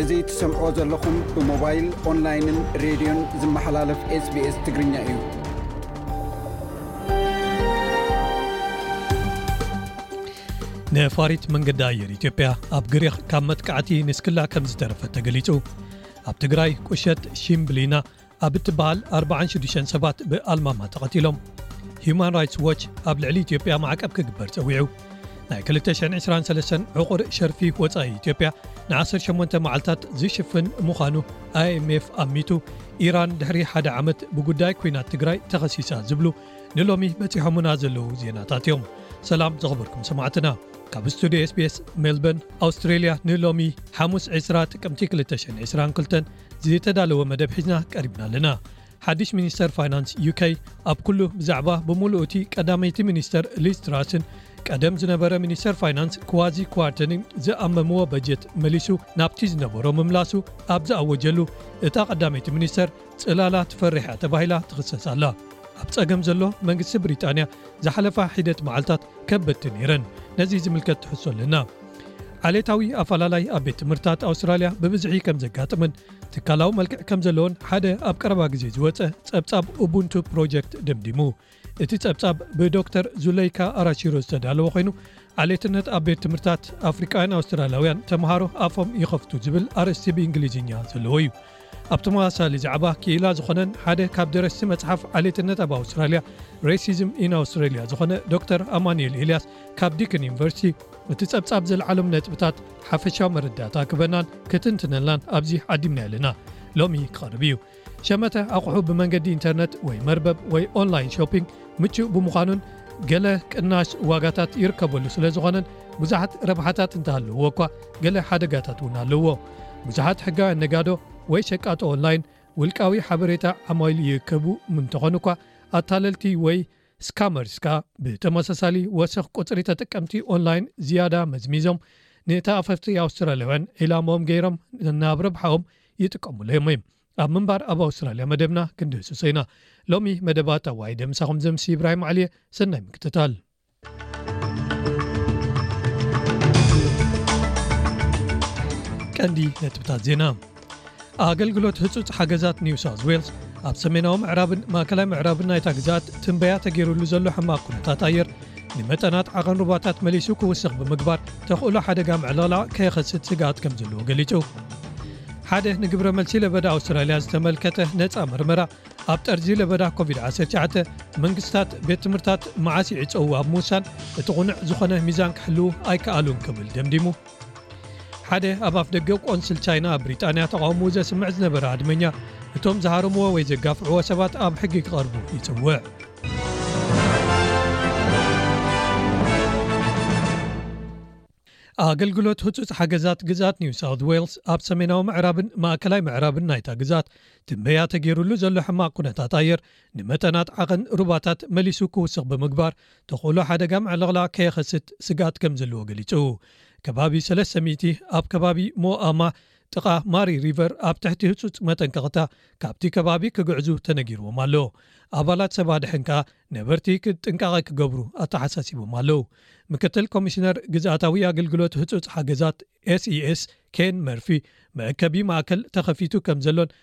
እዚ ትሰምዕዎ ዘለኹም ብሞባይል ኦንላይንን ሬድዮን ዝመሓላለፍ ስbስ ትግርኛ እዩ ነፋሪት መንገዲ ኣየር ኢትዮጵያ ኣብ ግሪኽ ካብ መጥቃዕቲ ንስክላ ከም ዝተረፈት ተገሊጹ ኣብ ትግራይ ቁሸት ሺምብሊና ኣብ እትበሃል 46 ሰባት ብኣልማማ ተቐቲሎም ሁማን ራይትስ ዎች ኣብ ልዕሊ ኢትዮጵያ ማዕቀብ ክግበር ጸዊዑ ናይ 223 ዕቑር ሸርፊ ወፃኢ ኢትዮጵያ ን18 መዓልትታት ዝሽፍን ምዃኑ ኣይምኤፍ ኣሚቱ ኢራን ድሕሪ ሓደ ዓመት ብጉዳይ ኩናት ትግራይ ተኸሲሳ ዝብሉ ንሎሚ በጺሖሙና ዘለዉ ዜናታት እዮም። ሰላም ዘኽበርኩም ሰማዕትና ካብ ስቱድዮ ስbስ ሜልበርን ኣውስትራልያ ንሎሚ ሓሙስ 20 ጥቅምቲ 222 ዝተዳለወ መደብ ሒዝና ቀሪብና ኣለና። ሓድሽ ሚኒስተር ፋይናንስ ዩk ኣብ ኩሉ ብዛዕባ ብምሉእ እቲ ቀዳመይቲ ሚኒስተር ሊስትራስን ቀደም ዝነበረ ሚኒስተር ፋይናንስ ክዋዚ ኳርተንን ዝኣመምዎ በጀት መሊሱ ናብቲ ዝነበሮ ምምላሱ ኣብ ዝኣወጀሉ እታ ቀዳመይቲ ሚኒስተር ጽላላት ፈሪሓ'ያ ተባሂላ ትኽሰስ ኣላ። ኣብ ጸገም ዘሎ መንግስቲ ብሪጣንያ ዝሓለፋ ሒደት መዓልታት ከበድቲ ነይረን። ነዚ ዝምልከት ትሕዝቶ ኣለና። ዓሌታዊ ኣፈላላይ ኣብ ቤት ትምህርትታት ኣውስትራልያ ብብዝሒ ከም ዘጋጥምን ትካላዊ መልክዕ ከም ዘለዎን ሓደ ኣብ ቀረባ ግዜ ዝወጸ ጸብጻብ ኡቡንቱ ፕሮጀክት ደምዲሙ። እቲ ጸብጻብ ብዶክተር ዙለይካ ኣራቺሮ ዝተዳለወ ኮይኑ ዓሌትነት ኣብ ቤት ትምህርታት ኣፍሪቃውያን ኣውስትራልያውያን ተምሃሮ ኣፎም ይኸፍቱ ዝብል ኣርእስቲ ብእንግሊዝኛ ዘለዎ እዩ ኣብ ተመሳሳሊ ዛዕባ ክኢላ ዝኾነን ሓደ ካብ ደረስቲ መጽሓፍ ዓሌትነት ኣብ ኣውስትራልያ ሬሲዝም ኢን ኣውስትራልያ ዝኾነ ዶክተር ኣማንኤል ኤልያስ ካብ ዲክን ዩኒቨርሲቲ እቲ ጸብጻብ ዘልዓሎም ነጥብታት ሓፈሻዊ መረዳእታ ክበናን ክትንትነልናን ኣብዚ ዓዲምና ኣለና ሎሚ ክቐርብ እዩ ሸመተ ኣቑሑ ብመንገዲ ኢንተርነት ወይ መርበብ ወይ ኦንላይን ሾፒንግ ምቹእ ብምዃኑን ገለ ቅናሽ ዋጋታት ይርከበሉ ስለ ዝኾነን ብዙሓት ረብሓታት እንተሃለዉዎ እኳ ገለ ሓደጋታት እውን ኣለዉዎ። ብዙሓት ሕጋውያን ነጋዶ ወይ ሸቃጦ ኦንላይን ውልቃዊ ሓበሬታ ዓማዊል ይእከቡ እንተኾኑ እኳ ኣታለልቲ ወይ ስካመርስ ከኣ ብተመሳሳሊ ወሰኽ ቁጽሪ ተጠቀምቲ ኦንላይን ዝያዳ መዝሚዞም ንተኣፈፍቲ ኣውስትራልያውያን ዒላምኦም ገይሮም ናብ ረብሓኦም ይጥቀሙሉ እዮም ወይ ኣብ ምንባር ኣብ ኣውስትራልያ መደብና ክንድህስሶ ኢና ሎሚ መደባት ኣዋይደ ምሳኹም ዘምሲ ኢብራሂም ዓሊየ ሰናይ ምክትታል ቀንዲ ነጥብታት ዜና ኣገልግሎት ህፁፅ ሓገዛት ኒው ሳውት ዌልስ ኣብ ሰሜናዊ ምዕራብን ማእከላይ ምዕራብን ናይታ ግዛት ትንበያ ተገይሩሉ ዘሎ ሕማቅ ኩነታት ኣየር ንመጠናት ዓቐን ሩባታት መሊሱ ክውስኽ ብምግባር ተኽእሎ ሓደጋ ምዕልቕላቕ ከየኸስት ስግኣት ከም ዘለዎ ገሊጹ። ሓደ ንግብረ መልሲ ለበዳ ኣውስትራልያ ዝተመልከተ ነፃ መርመራ ኣብ ጠርዚ ለበዳ ኮቪድ-19 መንግስታት ቤት ትምህርታት መዓስ ይዕፀዉ ኣብ ምውሳን እቲ ቕኑዕ ዝኾነ ሚዛን ክሕልዉ ኣይከኣሉን ክብል ደምዲሙ። ሓደ ኣብ ኣፍደገ ቆንስል ቻይና ኣብ ብሪጣንያ ተቓውምኡ ዘስምዕ ዝነበረ ኣድመኛ እቶም ዝሃርምዎ ወይ ዘጋፍዕዎ ሰባት ኣብ ሕጊ ክቐርቡ ይጽውዕ ኣገልግሎት ህፁፅ ሓገዛት ግዛት ኒው ሳውት ዌልስ ኣብ ሰሜናዊ ምዕራብን ማእከላይ ምዕራብን ናይታ ግዛት ትንበያ ተገይሩሉ ዘሎ ሕማቅ ኩነታት ኣየር ንመጠናት ዓቐን ሩባታት መሊሱ ክውስኽ ብምግባር ተኽእሎ ሓደጋ ምዕልቕላቕ ከየኸስት ስግኣት ከምዘለዎ ገሊጹ። ከባቢ ሰለስተ ሚእቲ ኣብ ከባቢ ሞኣማ ጥቓ ማሪ ሪቨር ኣብ ትሕቲ ህጹጽ መጠንቀቕታ ካብቲ ከባቢ ክግዕዙ ተነጊርዎም ኣሎ። ኣባላት ሰብ ኣድሕን ከኣ ነበርቲ ጥንቃቐ ክገብሩ ኣተሓሳሲቦም ኣለዉ። ምክትል ኮሚሽነር ግዝኣታዊ ኣገልግሎት ህጹጽ ሓገዛት፣ SES፣ ኬን መርፊ፣ መእከቢ ማእከል ተኸፊቱ ከምዘሎን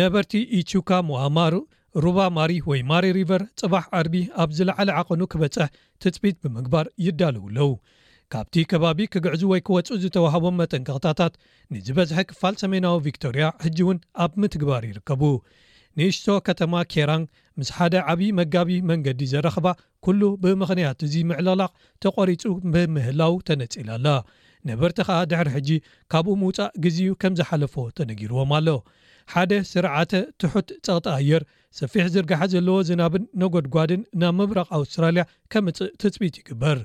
ነበርቲ ኢቹካ ሙኣማሩ ሩባ ማሪ ወይ ማሪ ሪቨር ጽባሕ ዓርቢ ኣብ ዝለዓለ ዓቐኑ ክበጽሕ ትጽቢት ብምግባር ይዳለዉ ኣለዉ። ካብቲ ከባቢ ክግዕዙ ወይ ክወጹ ዝተዋህቦም መጠንቀቕታታት ንዝበዝሐ ክፋል ሰሜናዊ ቪክቶርያ ሕጂ'ውን ኣብ ምትግባር ይርከቡ። ንእሽቶ ከተማ ኬራንግ ምስ ሓደ ዓቢ መጋቢ መንገዲ ዘራኽባ ኩሉ ብምኽንያት እዚ ምዕልላቕ ተቖሪጹ ብምህላዉ ተነጺላ ኣላ። ነበርቲ ከኣ ድሕሪ ሕጂ ካብኡ ምውጻእ ግዜኡ ከም ዝሓለፎ ተነጊርዎም ኣሎ። ሓደ ስርዓተ ትሑት ጸቕጢ ኣየር፣ ሰፊሕ ዝርጋሐ ዘለዎ ዝናብን ነጎድጓድን ናብ ምብራቕ ኣውስትራልያ ከምጽእ ትጽቢት ይግበር።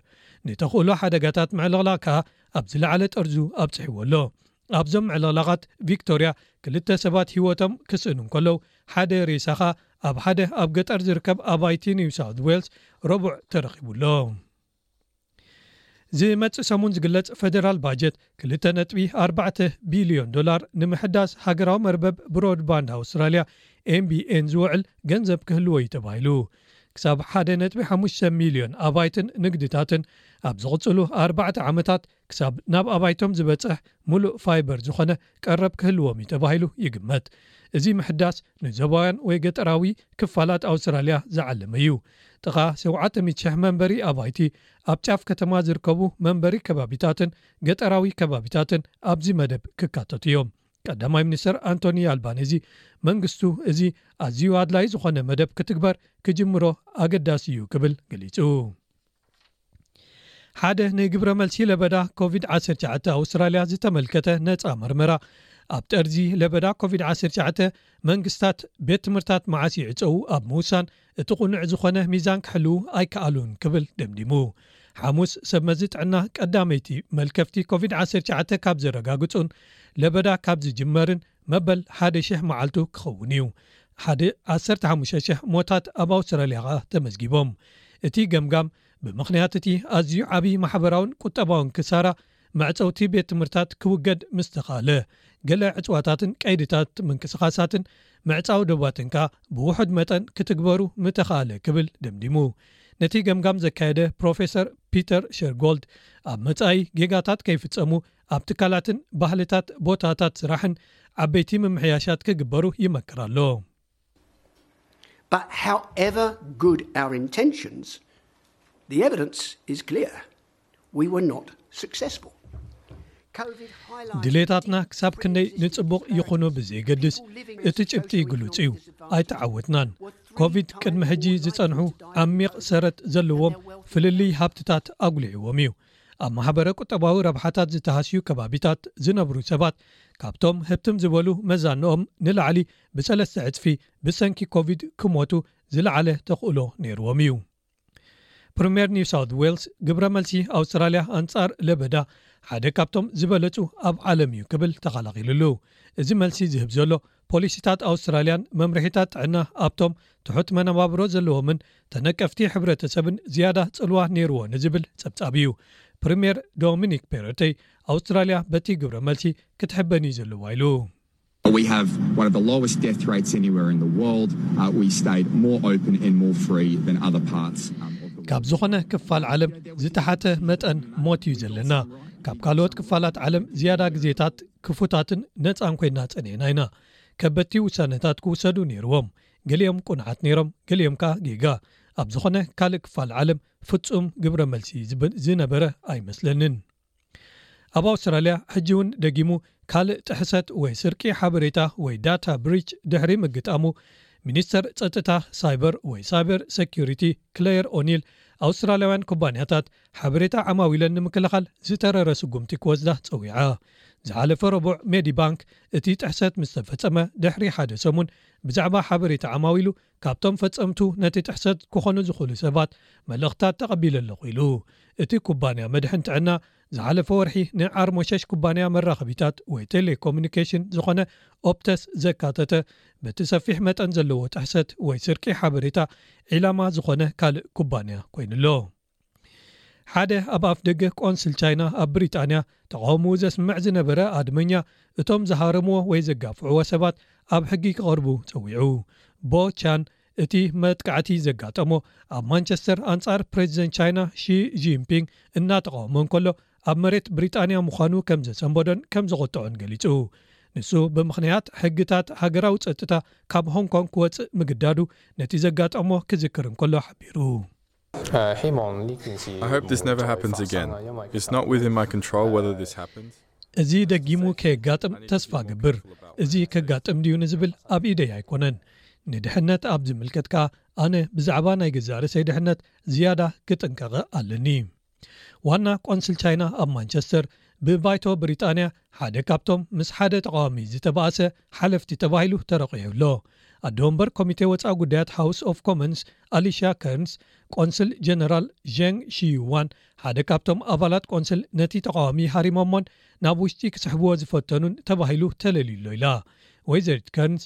ንተኽእሎ ሓደጋታት ምዕልቕላቕ ከኣ ኣብ ዝለዓለ ጠርዙ ኣብጺሕዎ ኣሎ። ኣብዞም ዕልቕላቓት ቪክቶርያ ክልተ ሰባት ህይወቶም ክስእኑ እንከለው ሓደ ሬሳ ከኣ ኣብ ሓደ ኣብ ገጠር ዝርከብ ኣባይቲ ኒው ሳውዝ ዌልስ ረቡዕ ተረኺቡ ኣሎ። ዝመጽእ ሰሙን ዝግለጽ ፈደራል ባጀት ክልተ ነጥቢ ኣርባዕተ ቢልዮን ዶላር ንምሕዳስ ሃገራዊ መርበብ ብሮድባንድ ኣውስትራልያ ኤምቢኤን ዝውዕል ገንዘብ ክህልዎ እዩ ተባሂሉ። ክሳብ ሓደ ነጥቢ ሓሙሽተ ሚልዮን ኣባይትን ንግድታትን ኣብ ዝቕጽሉ ኣርባዕተ ዓመታት ክሳብ ናብ ኣባይቶም ዝበጽሕ ምሉእ ፋይበር ዝኾነ ቀረብ ክህልዎም እዩ ተባሂሉ ይግመት። እዚ ምሕዳስ ንዞባውያን ወይ ገጠራዊ ክፋላት ኣውስትራልያ ዝዓለመ እዩ። ጥቓ ሸውዓተ ሚእቲ ሽሕ መንበሪ ኣባይቲ ኣብ ጫፍ ከተማ ዝርከቡ መንበሪ ከባቢታትን ገጠራዊ ከባቢታትን ኣብዚ መደብ ክካተቱ እዮም። ቀዳማይ ሚኒስተር ኣንቶኒ ኣልባኔዚ መንግስቱ እዚ ኣዝዩ ኣድላዪ ዝኾነ መደብ ክትግበር ክጅምሮ ኣገዳሲ እዩ ክብል ገሊጹ። ሓደ ንግብረ መልሲ ለበዳ ኮቪድ 19 ኣውስትራልያ ዝተመልከተ ነፃ መርመራ ኣብ ጠርዚ ለበዳ ኮቪድ 19 መንግስታት ቤት ትምህርታት መዓስ ይዕፀዉ ኣብ ምውሳን እቲ ቕኑዕ ዝኾነ ሚዛን ክሕልው ኣይከኣሉን ክብል ደምዲሙ ሓሙስ ሰብ መዚ ጥዕና ቀዳመይቲ መልከፍቲ ኮቪድ 19 ካብ ዘረጋግፁን ለበዳ ካብ ዝጅመርን መበል ሓደ ሽሕ መዓልቱ ክኸውን እዩ፣ ሓደ ዓሰርተ ሓሙሽተ ሽሕ ሞታት ኣብ ኣውስትራልያ ከኣ ተመዝጊቦም። እቲ ገምጋም ብምኽንያት እቲ ኣዝዩ ዓቢ ማሕበራውን ቁጠባውን ክሳራ፣ መዕጸውቲ ቤት ትምህርታት ክውገድ ምስ ተኻእለ፣ ገለ ዕጽዋታትን ቀይድታት ምንቅስቓሳትን ምዕጻው ዶባትን ከኣ ብውሑድ መጠን ክትግበሩ ምተኻእለ ክብል ደምዲሙ። ነቲ ገምጋም ዘካየደ ፕሮፌሰር ፒተር ሸርጎልድ፣ ኣብ መጻኢ ጌጋታት ከይፍጸሙ ኣብ ትካላትን ባህልታት ቦታታት ስራሕን ዓበይቲ ምምሕያሻት ክግበሩ ይመክር ኣሎ። But however good our intentions, the evidence is clear. We were not successful. ድሌታትና ክሳብ ክንደይ ንጽቡቕ ይኹኑ ብዘይገድስ እቲ ጭብጢ ግሉጽ እዩ ኣይተዓወትናን ኮቪድ ቅድሚ ሕጂ ዝጸንሑ ዓሚቕ ሰረት ዘለዎም ፍልልይ ሃብትታት ኣጉሊዕዎም እዩ ኣብ ማሕበረ ቁጠባዊ ረብሓታት ዝተሃስዩ ከባቢታት ዝነብሩ ሰባት ካብቶም ህብትም ዝበሉ መዛንኦም ንላዕሊ ብሰለስተ ዕጽፊ ብሰንኪ ኮቪድ ክሞቱ ዝለዓለ ተኽእሎ ነይርዎም እዩ። ፕሪምየር ኒው ሳውት ዌልስ ግብረ መልሲ ኣውስትራልያ ኣንጻር ለበዳ ሓደ ካብቶም ዝበለጹ ኣብ ዓለም እዩ ክብል ተኻላኺልሉ። እዚ መልሲ ዝህብ ዘሎ ፖሊሲታት ኣውስትራልያን መምርሒታት ጥዕና ኣብቶም ትሑት መነባብሮ ዘለዎምን ተነቀፍቲ ሕብረተሰብን ዝያዳ ጽልዋ ነይርዎ ንዝብል ጸብጻብ እዩ። ፕሪምየር ዶሚኒክ ፔረተይ ኣውስትራልያ በቲ ግብረ መልሲ ክትሕበን እዩ ዘለዋ ኢሉ። We have one of the lowest death rates anywhere in the world, we stayed more open and more free than other parts of the world. ካብ ዝኾነ ክፋል ዓለም ዝተሓተ መጠን ሞት እዩ ዘለና፣ ካብ ካልኦት ክፋላት ዓለም ዝያዳ ግዜታት፣ ክፉታትን ነጻን ኮይና ጸኒሕና ኢና። ከበድቲ ውሳነታት ክውሰዱ ነይርዎም። ገሊኦም ቅኑዓት ነይሮም፣ ገሊኦም ከኣ ጌጋ። ኣብ ዝኾነ ካልእ ክፋል ዓለም ፍጹም ግብረ መልሲ ዝነበረ ኣይመስለንን። ኣብ ኣውስትራልያ ሕጂ'ውን ደጊሙ ካልእ ጥሕሰት ወይ ስርቂ ሓበሬታ ወይ ዳታ ብሪች ድሕሪ ምግጣሙ፣ ሚኒስተር ጸጥታ ሳይበር ወይ ሳይበር ሰኲሪቲ ክለየር ኦኒል ኣውስትራልያውያን ኩባንያታት ሓበሬታ ዓማዊለን ንምክልኻል ዝተረረ ስጉምቲ ክወስዳ ጸዊዓ። ዝሓለፈ ረቡዕ ሜዲባንክ እቲ ጥሕሰት ምስ ተፈጸመ ድሕሪ ሓደ ሰሙን ብዛዕባ ሓበሬታ ዓማዊሉ ካብቶም ፈጸምቱ ነቲ ጥሕሰት ክኾኑ ዝኽእሉ ሰባት መልእኽትታት ተቐቢለ ኣለኹ ኢሉ። እቲ ኩባንያ መድሕን ጥዕና ዝሓለፈ ወርሒ ንዓርሞሸሽ ኩባንያ መራኸቢታት ወይ ቴሌኮሙኒኬሽን ዝኾነ ኦፕተስ ዘካተተ በቲ ሰፊሕ መጠን ዘለዎ ጥሕሰት ወይ ስርቂ ሓበሬታ ዒላማ ዝኾነ ካልእ ኩባንያ ኮይኑ ኣሎ። ሓደ ኣብ ኣፍደገ ቆንስል ቻይና ኣብ ብሪጣንያ ተቓውምኡ ዘስምዕ ዝነበረ ኣድመኛ እቶም ዝሃረምዎ ወይ ዘጋፍዕዎ ሰባት ኣብ ሕጊ ክቐርቡ ጸዊዑ። ቦ ቻን እቲ መጥቃዕቲ ዘጋጠሞ ኣብ ማንቸስተር ኣንጻር ፕረዚደንት ቻይና ሺ ጂንፒንግ እናተቓወመ እንከሎ ኣብ መሬት ብሪጣንያ ምዃኑ ከም ዘሰንበዶን ከም ዘቖጠዖን ገሊጹ። ንሱ ብምኽንያት ሕግታት ሃገራዊ ጸጥታ ካብ ሆንግ ኮንግ ክወጽእ ምግዳዱ ነቲ ዘጋጠሞ ክዝክር እንከሎ ሓቢሩ። እዚ ደጊሙ ከየጋጥም ተስፋ እገብር። እዚ ከጋጥም ድዩ ንዝብል ኣብ ኢደይ ኣይኮነን። ንድሕነት ኣብ ዝምልከት ከኣ ኣነ ብዛዕባ ናይ ገዛእ ርእሰይ ድሕነት ዝያዳ ክጥንቀቐ ኣለኒ። ዋና ቆንስል ቻይና ኣብ ማንቸስተር ብባይቶ ብሪጣንያ ሓደ ካብቶም ምስ ሓደ ተቓዋሚ ዝተባእሰ ሓለፍቲ ተባሂሉ ተረቂሑ ኣሎ። ኣደ ወንበር ኮሚቴ ወፃኢ ጉዳያት ሃውስ ኦፍ ኮመንስ ኣሊሻ ከርንስ ቆንስል ጀነራል ዠንግ ሺዩዋን ሓደ ካብቶም ኣባላት ቆንስል ነቲ ተቓዋሚ ሃሪሞሞን ናብ ውሽጢ ክስሕብዎ ዝፈተኑን ተባሂሉ ተለልዩሎ ኢላ። ወይዘሪት ከርንስ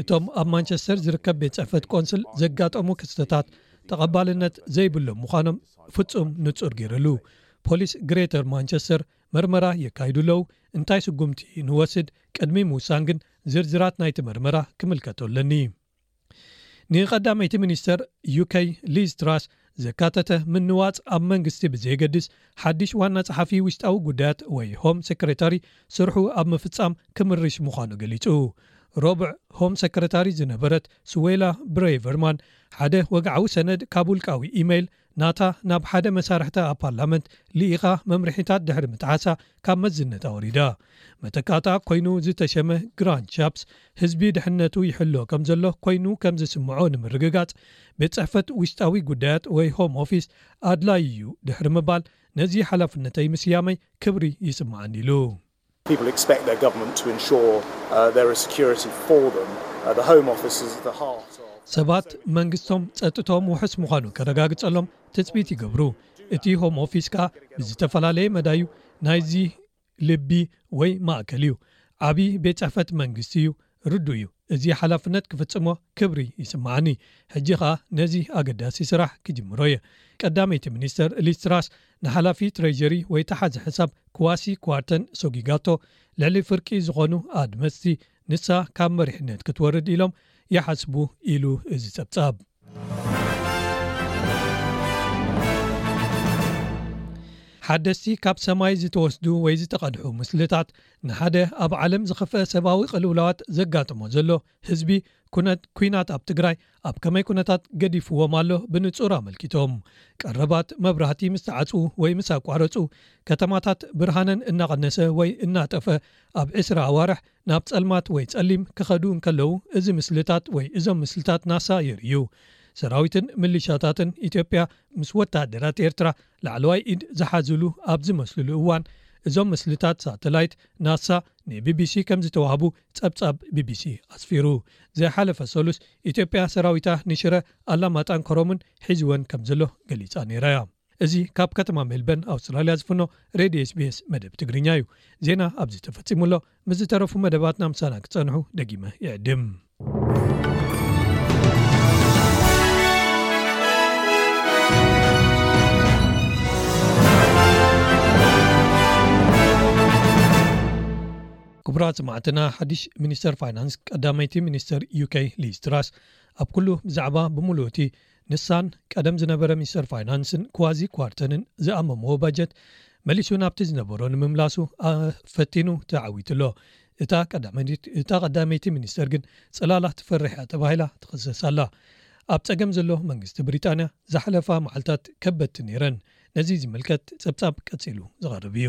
እቶም ኣብ ማንቸስተር ዝርከብ ቤት ጽሕፈት ቆንስል ዘጋጠሙ ክስተታት ተቐባልነት ዘይብሎም ምዃኖም ፍጹም ንጹር ገይረሉ። ፖሊስ ግሬተር ማንቸስተር መርመራ የካይዱ ኣለዉ፣ እንታይ ስጉምቲ ንወስድ ቅድሚ ምውሳን ግን ዝርዝራት ናይቲ መርመራ ክምልከቶ ኣለኒ። ንቀዳመይቲ ሚኒስተር ዩከይ ሊዝ ትራስ ዘካተተ ምንዋጽ ኣብ መንግስቲ ብዘየገድስ ሓድሽ ዋና ጸሓፊ ውሽጣዊ ጉዳያት ወይ ሆም ሰክሬታሪ ስርሑ ኣብ ምፍጻም ክምርሽ ምዃኑ ገሊጹ። ሮቡዕ ሆም ሰክሬታሪ ዝነበረት ሱዌላ ብረይቨርማን ሓደ ወግዓዊ ሰነድ ካብ ውልቃዊ ኢመይል ናታ ናብ ሓደ መሳርሕታ ኣብ ፓርላመንት ልኢኻ መምርሒታት ድሕሪ ምጥሓሳ ካብ መዝነታ ወሪዳ መተካእታ ኮይኑ ዝተሸመ ግራንድ ሻፕስ ህዝቢ ድሕነቱ ይሕሎ ከም ዘሎ ኮይኑ ከም ዝስምዖ ንምርግጋጽ ቤት ጽሕፈት ውሽጣዊ ጉዳያት ወይ ሆም ኦፊስ ኣድላይ እዩ ድሕሪ ምባል ነዚ ሓላፍነተይ ምስያመይ ክብሪ ይስምዓኒ ኢሉ። People expect their government to ensure there is security for them. The Home Office is at the heart of ሰባት መንግስቶም ጸጥትኦም ውሑስ ምዃኑ ከረጋግጸሎም ትጽቢት ይገብሩ። እቲ ሆም ኦፊስ ከኣ ብዝተፈላለየ መዳዩ ናይዚ ልቢ ወይ ማእከል እዩ። ዓቢ ቤት ጽሕፈት መንግስቲ እዩ። ርዱእ እዩ። እዚ ሓላፍነት ክፍጽሞ ክብሪ ይስምዓኒ። ሕጂ ከኣ ነዚ ኣገዳሲ ስራሕ ክጅምሮ እየ። ቀዳመይቲ ሚኒስተር ሊዝ ትራስ ንሓላፊ ትሬዠሪ ወይ ተሓዚ ሕሳብ ክዋሲ ክዋርተን ሶጊጋቶ ልዕሊ ፍርቂ ዝኾኑ ኣድመጽቲ ንሳ ካብ መሪሕነት ክትወርድ ኢሎም ይሓስቡ ኢሉ እዚ ጸብጻብ። ሓደስቲ ካብ ሰማይ ዝተወስዱ ወይ ዝተቐድሑ ምስልታት ንሓደ ኣብ ዓለም ዝኸፍአ ሰብኣዊ ቕልውላዋት ዘጋጥሞ ዘሎ ህዝቢ ኩነት ኩናት ኣብ ትግራይ ኣብ ከመይ ኩነታት ገዲፍዎም ኣሎ ብንጹር ኣመልኪቶም። ቀረባት መብራህቲ ምስ ተዓጽዉ ወይ ምስ ኣቋረጹ፣ ከተማታት ብርሃነን እናቐነሰ ወይ እናጠፍኣ ኣብ ዕስራ ኣዋርሕ ናብ ጸልማት ወይ ጸሊም ክኸዱ እንከለዉ እዚ ምስልታት ወይ እዞም ምስልታት ናሳ የርእዩ። ሰራዊትን ምልሻታትን ኢትዮጵያ ምስ ወተሃደራት ኤርትራ ላዕለዋይ ኢድ ዝሓዙሉ ኣብ ዝመስሉሉ እዋን እዞም ምስልታት ሳተላይት ናሳ ንቢቢሲ ከምዝተዋህቡ ጸብጻብ ቢቢሲ ኣስፊሩ። ዝሓለፈ ሰሉስ ኢትዮጵያ ሰራዊታ ንሽረ፣ ኣላማጣን ኮረሙን ሒዝወን ከምዘሎ ገሊጻ ነይራ'ያ። እዚ ካብ ከተማ ሜልበርን ኣውስትራልያ ዝፍኖ ሬድዮ ኤስቢኤስ መደብ ትግርኛ እዩ። ዜና ኣብዚ ተፈጺሙ ኣሎ። ምስ ዝተረፉ መደባትና ምሳና ክጸንሑ ደጊመ ይዕድም። ክቡራት ስማዕትና ሓድሽ ሚኒስተር ፋይናንስ ቀዳመይቲ ሚኒስተር ዩከይ ሊስትራስ ኣብ ኩሉ ብዛዕባ ብምሉእ እቲ ንሳን ቀደም ዝነበረ ሚኒስተር ፋይናንስን ክዋዚ ኳርተንን ዝኣመምዎ ባጀት መሊሱ ናብቲ ዝነበሮ ንምምላሱ ፈቲኑ ተዓዊቱ ኣሎ እታ ቀዳመይቲ ሚኒስተር ግን ጽላላ ትፈርሕ እያ ተባሂላ ትኽሰስ ኣላ ኣብ ጸገም ዘሎ መንግስቲ ብሪጣንያ ዝሓለፋ መዓልታት ከበድቲ ነይረን ነዚ ዝምልከት ጸብጻብ ቀጺሉ ዝቐርብ እዩ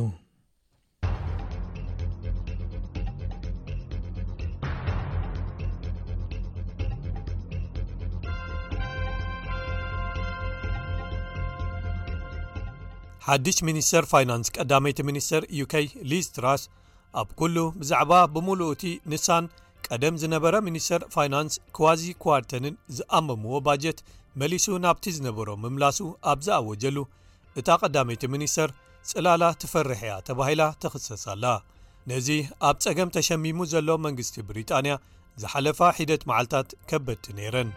ሓድሽ ሚኒስተር ፋይናንስ ቀዳመይቲ ሚኒስተር ዩከይ ሊስትራስ ኣብ ኩሉ ብዛዕባ ብምሉኡ እቲ ንሳን ቀደም ዝነበረ ሚኒስተር ፋይናንስ ክዋዚ ክዋርተንን ዝኣመምዎ ባጀት መሊሱ ናብቲ ዝነበሮ ምምላሱ ኣብ ዝኣወጀሉ እታ ቀዳመይቲ ሚኒስተር ጽላላ ትፈርሕ እያ ተባሂላ ተኽሰስ ኣላ። ነዚ ኣብ ጸገም ተሸሚሙ ዘሎ መንግስቲ ብሪጣንያ ዝሓለፋ ሒደት መዓልታት ከበድቲ ነይረን።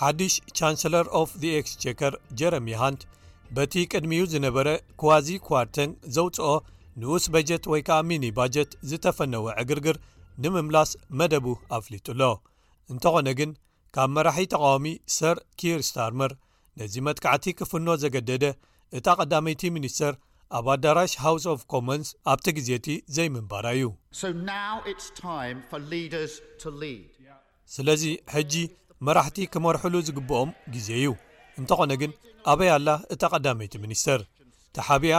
ሓድሽ ቻንስለር ኦፍ ዚ ኤክስቸከር ጀረሚ ሃንት በቲ ቅድሚኡ ዝነበረ ክዋዚ ኳርተን ዘውጽኦ ንኡስ በጀት ወይ ከኣ ሚኒ ባጀት ዝተፈነወ ዕግርግር ንምምላስ መደቡ ኣፍሊጡ ኣሎ እንተኾነ ግን ካብ መራሒ ተቓዋሚ ሰር ኪር ስታርመር ነዚ መጥቃዕቲ ክፍኖ ዘገደደ እታ ቀዳመይቲ ሚኒስተር ኣብ ኣዳራሽ ሃውስ ኦቭ ኮመንስ ኣብቲ ግዜ'ቲ ዘይምንባራ እዩ። ስለዚ ሕጂ መራሕቲ ክመርሕሉ ዝግብኦም ግዜ እዩ። እንተኾነ ግን ኣበይ ኣላ እታ ቀዳመይቲ ሚኒስተር? ተሓቢኣ?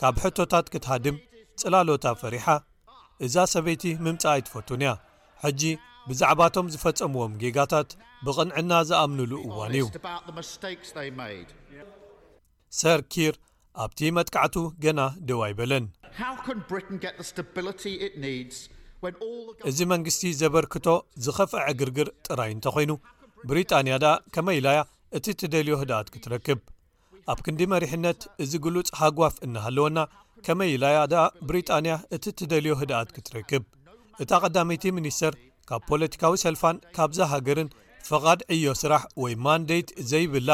ካብ ሕቶታት ክትሃድም? ጽላሎታ ፈሪሓ? እዛ ሰበይቲ ምምጻእ ኣይትፈቱን እያ። ሕጂ ብዛዕባቶም ዝፈጸምዎም ጌጋታት ብቕንዕና ዝኣምኑሉ እዋን እዩ። ሰር ኪር ኣብቲ መጥቃዕቱ ገና ደው ኣይበለን። እዚ መንግስቲ ዘበርክቶ ዝኸፍኣ ዕግርግር ጥራይ እንተኾይኑ፣ ብሪጣንያ ደኣ ከመይ ኢላ'ያ እቲ ትደልዮ ህድኣት ክትረክብ? ኣብ ክንዲ መሪሕነት እዚ ግሉጽ ሃጓፍ እናሃለወና ከመይ ኢላ እያ ደኣ ብሪጣንያ እቲ እትደልዮ ህድኣት ክትረክብ እታ ቀዳመይቲ ሚኒስተር ካብ ፖለቲካዊ ሰልፋን ካብዛ ሃገርን ፍቓድ ዕዮ ስራሕ ወይ ማንደይት ዘይብላ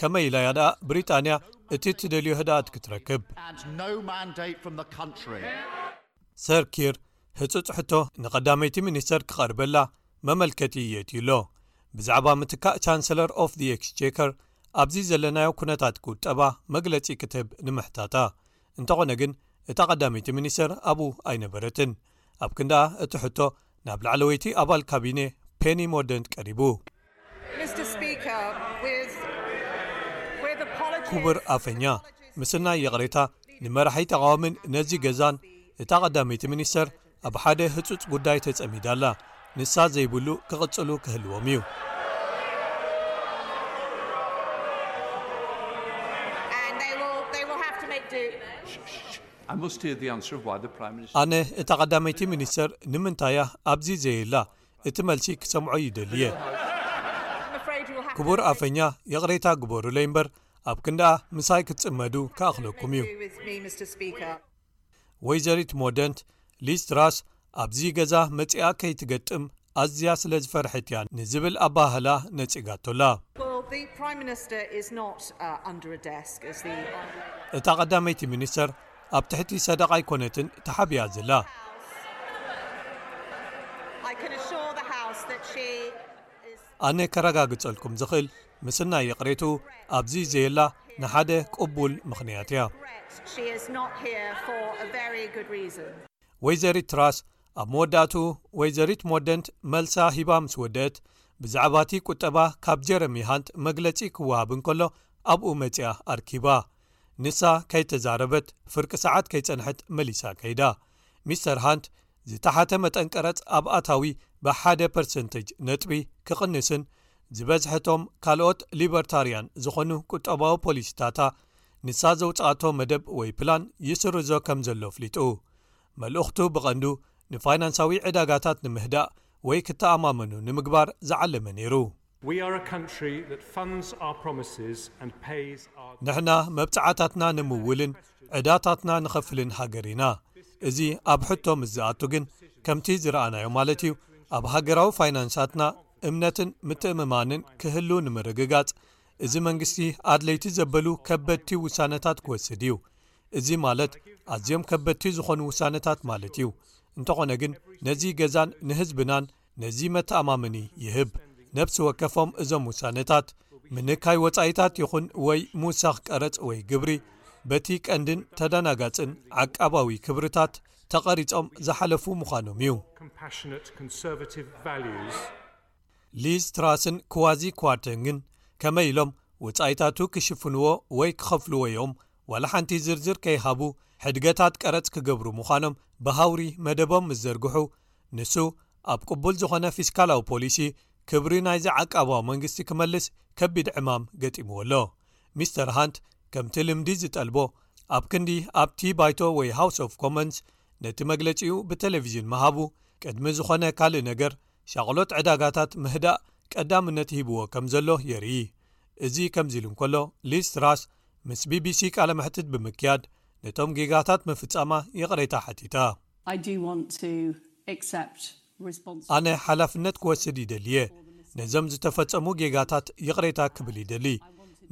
ከመይ ኢላ እያ ደኣ ብሪጣንያ እቲ እትደልዮ ህድኣት ክትረክብ ሰር ኪር ህጹጽ ሕቶ ንቀዳመይቲ ሚኒስተር ክቐርበላ መመልከቲ የእትዩ ኣሎ ብዛዕባ ምትካእ ቻንሰለር ኦፍ ኤክስቸከር ኣብዚ ዘለናዮ ኩነታት ቁጠባ መግለጺ ክትህብ ንምሕታታ። እንተኾነ ግን እታ ቀዳመይቲ ሚኒስተር ኣብኡ ኣይነበረትን። ኣብ ክንድኣ እቲ ሕቶ ናብ ላዕለወይቲ ኣባል ካቢኔ ፔኒ ሞርደንት ቀሪቡ። ኩቡር ኣፈኛ፣ ምስናይ ይቕሬታ ንመራሒ ተቓዋሚን ነዚ ገዛን እታ ቀዳመይቲ ሚኒስተር ኣብ ሓደ ህጹጽ ጉዳይ ተጸሚዳ ኣላ። ንሳ ዘይብሉ ክቕጽሉ ክህልዎም እዩ። ኣነ እታ ቀዳመይቲ ሚኒስተር ንምንታይ እያ ኣብዚ ዘየላ እቲ መልሲ ክሰምዖ ይደሊ እየ። ክቡር ኣፈኛ ይቕሬታ ግበሩለይ እምበር ኣብ ክንድኣ ምሳይ ክትጽመዱ ክኣኽለኩም እዩ። ወይዘሪት ሞደንት ሊስትራስ ኣብዚ ገዛ መጺኣ ከይትገጥም ኣዝያ ስለ ዝፈርሐት እያ ንዝብል ኣባሃህላ ነጺጋቶ'ላ። እታ ቀዳመይቲ ሚኒስተር ኣብ ትሕቲ ሰደቓ ኣይኮነትን ተሓቢኣ ዘላ። ኣነ ከረጋግጸልኩም ዝኽእል ምጽናይ ይቕሬትኡ ኣብዚ ዘየላ ንሓደ ቅቡል ምኽንያት እያ። ወይዘሪት ትራስ ኣብ መወዳእትኡ ወይዘሪት ሞደንት መልሳ ሂባ ምስ ወደእት፣ ብዛዕባቲ ቁጠባ ካብ ጀረሚ ሃንት መግለጺ ክወሃብ እንከሎ ኣብኡ መጺኣ ኣርኪባ። ንሳ ከይተዛረበት ፍርቂ ሰዓት ከይጸንሐት መሊሳ ከይዳ። ሚስተር ሃንት ዝተሓተ መጠን ቀረጽ ኣብ ኣታዊ ብሓደ ፐርሰንተጅ ነጥቢ ክቕንስን ዝበዝሐ'ቶም ካልኦት ሊበርታርያን ዝኾኑ ቁጠባዊ ፖሊሲታታ ንሳ ዘውጽኣቶ መደብ ወይ ፕላን ይስርዞ ከም ዘሎ ኣፍሊጡ። መልእኽቱ ብቐንዱ ንፋይናንሳዊ ዕዳጋታት ንምህዳእ ወይ ክተኣማመኑ ንምግባር ዝዓለመ ነይሩ። ንሕና መብጽዓታትና ንምውልን ዕዳታትና ንኸፍልን ሃገር ኢና እዚ ኣብ ሕቶ ምስ ዝኣቱ ግን ከምቲ ዝረኣናዮ ማለት እዩ ኣብ ሃገራዊ ፋይናንሳትና እምነትን ምትእምማንን ክህሉ ንምርግጋጽ እዚ መንግስቲ ኣድለይቲ ዘበሉ ከበድቲ ውሳነታት ክወስድ እዩ እዚ ማለት ኣዝዮም ከበድቲ ዝኾኑ ውሳነታት ማለት እዩ እንተኾነ ግን ነዚ ገዛን ንህዝብናን ነዚ መተኣማምኒ ይህብ። ነብሲ ወከፎም እዞም ውሳነታት፣ ምንካይ ወጻኢታት ይኹን ወይ ምውሳኽ ቀረጽ ወይ ግብሪ፣ በቲ ቀንድን ተዳናጋጽን ዓቃባዊ ክብርታት ተቐሪጾም ዝሓለፉ ምዃኖም እዩ። ሊዝ ትራስን ክዋዚ ክዋርተንግን ከመይ ኢሎም ወጻኢታቱ ክሽፍንዎ ወይ ክኸፍልዎ እዮም፣ ዋላ ሓንቲ ዝርዝር ከይሃቡ፣ ሕድገታት ቀረጽ ክገብሩ ምዃኖም ብሃውሪ መደቦም ምስ ዘርግሑ፣ ንሱ ኣብ ቅቡል ዝኾነ ፊስካላዊ ፖሊሲ ክብሪ ናይዚ ዓቃባዊ መንግስቲ ክመልስ ከቢድ ዕማም ገጢምዎ ኣሎ። ሚስተር ሃንት ከምቲ ልምዲ ዝጠልቦ ኣብ ክንዲ ኣብቲ ባይቶ ወይ ሃውስ ኦፍ ኮመንስ ነቲ መግለጺኡ ብተለቪዥን ምሃቡ ቅድሚ ዝኾነ ካልእ ነገር ሻቕሎት ዕዳጋታት ምህዳእ ቀዳምነት ሂብዎ ከም ዘሎ የርኢ። እዚ ከምዚ ኢሉ እንከሎ ሊዝ ትራስ ምስ ቢቢሲ ቃለ መሕትት ብምክያድ ነቶም ጌጋታት ምፍጻማ ይቕሬታ ሓቲታ። ኣነ ሓላፍነት ክወስድ ይደሊ'የ። ነዞም ዝተፈጸሙ ጌጋታት ይቕሬታ ክብል ይደሊ።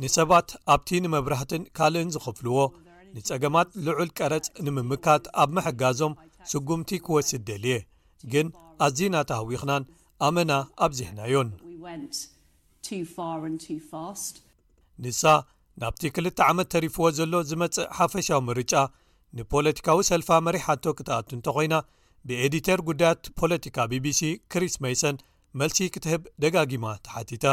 ንሰባት ኣብቲ ንመብራህትን ካልእን ዝኸፍልዎ ንጸገማት ልዑል ቀረጽ ንምምካት ኣብ ምሕጋዞም ስጕምቲ ክወስድ ደልየ፣ ግን ኣዚና ተሃዊኽናን ኣመና ኣብዚሕናዮን። ንሳ ናብቲ ክልተ ዓመት ተሪፍዎ ዘሎ ዝመጽእ ሓፈሻዊ ምርጫ ንፖለቲካዊ ሰልፋ መሪሓቶ ክትኣቱ እንተ ዀይና ብኤዲተር ጕዳያት ፖለቲካ ቢቢሲ ክሪስ መይሰን መልሲ ክትህብ ደጋጊማ ተሓቲታ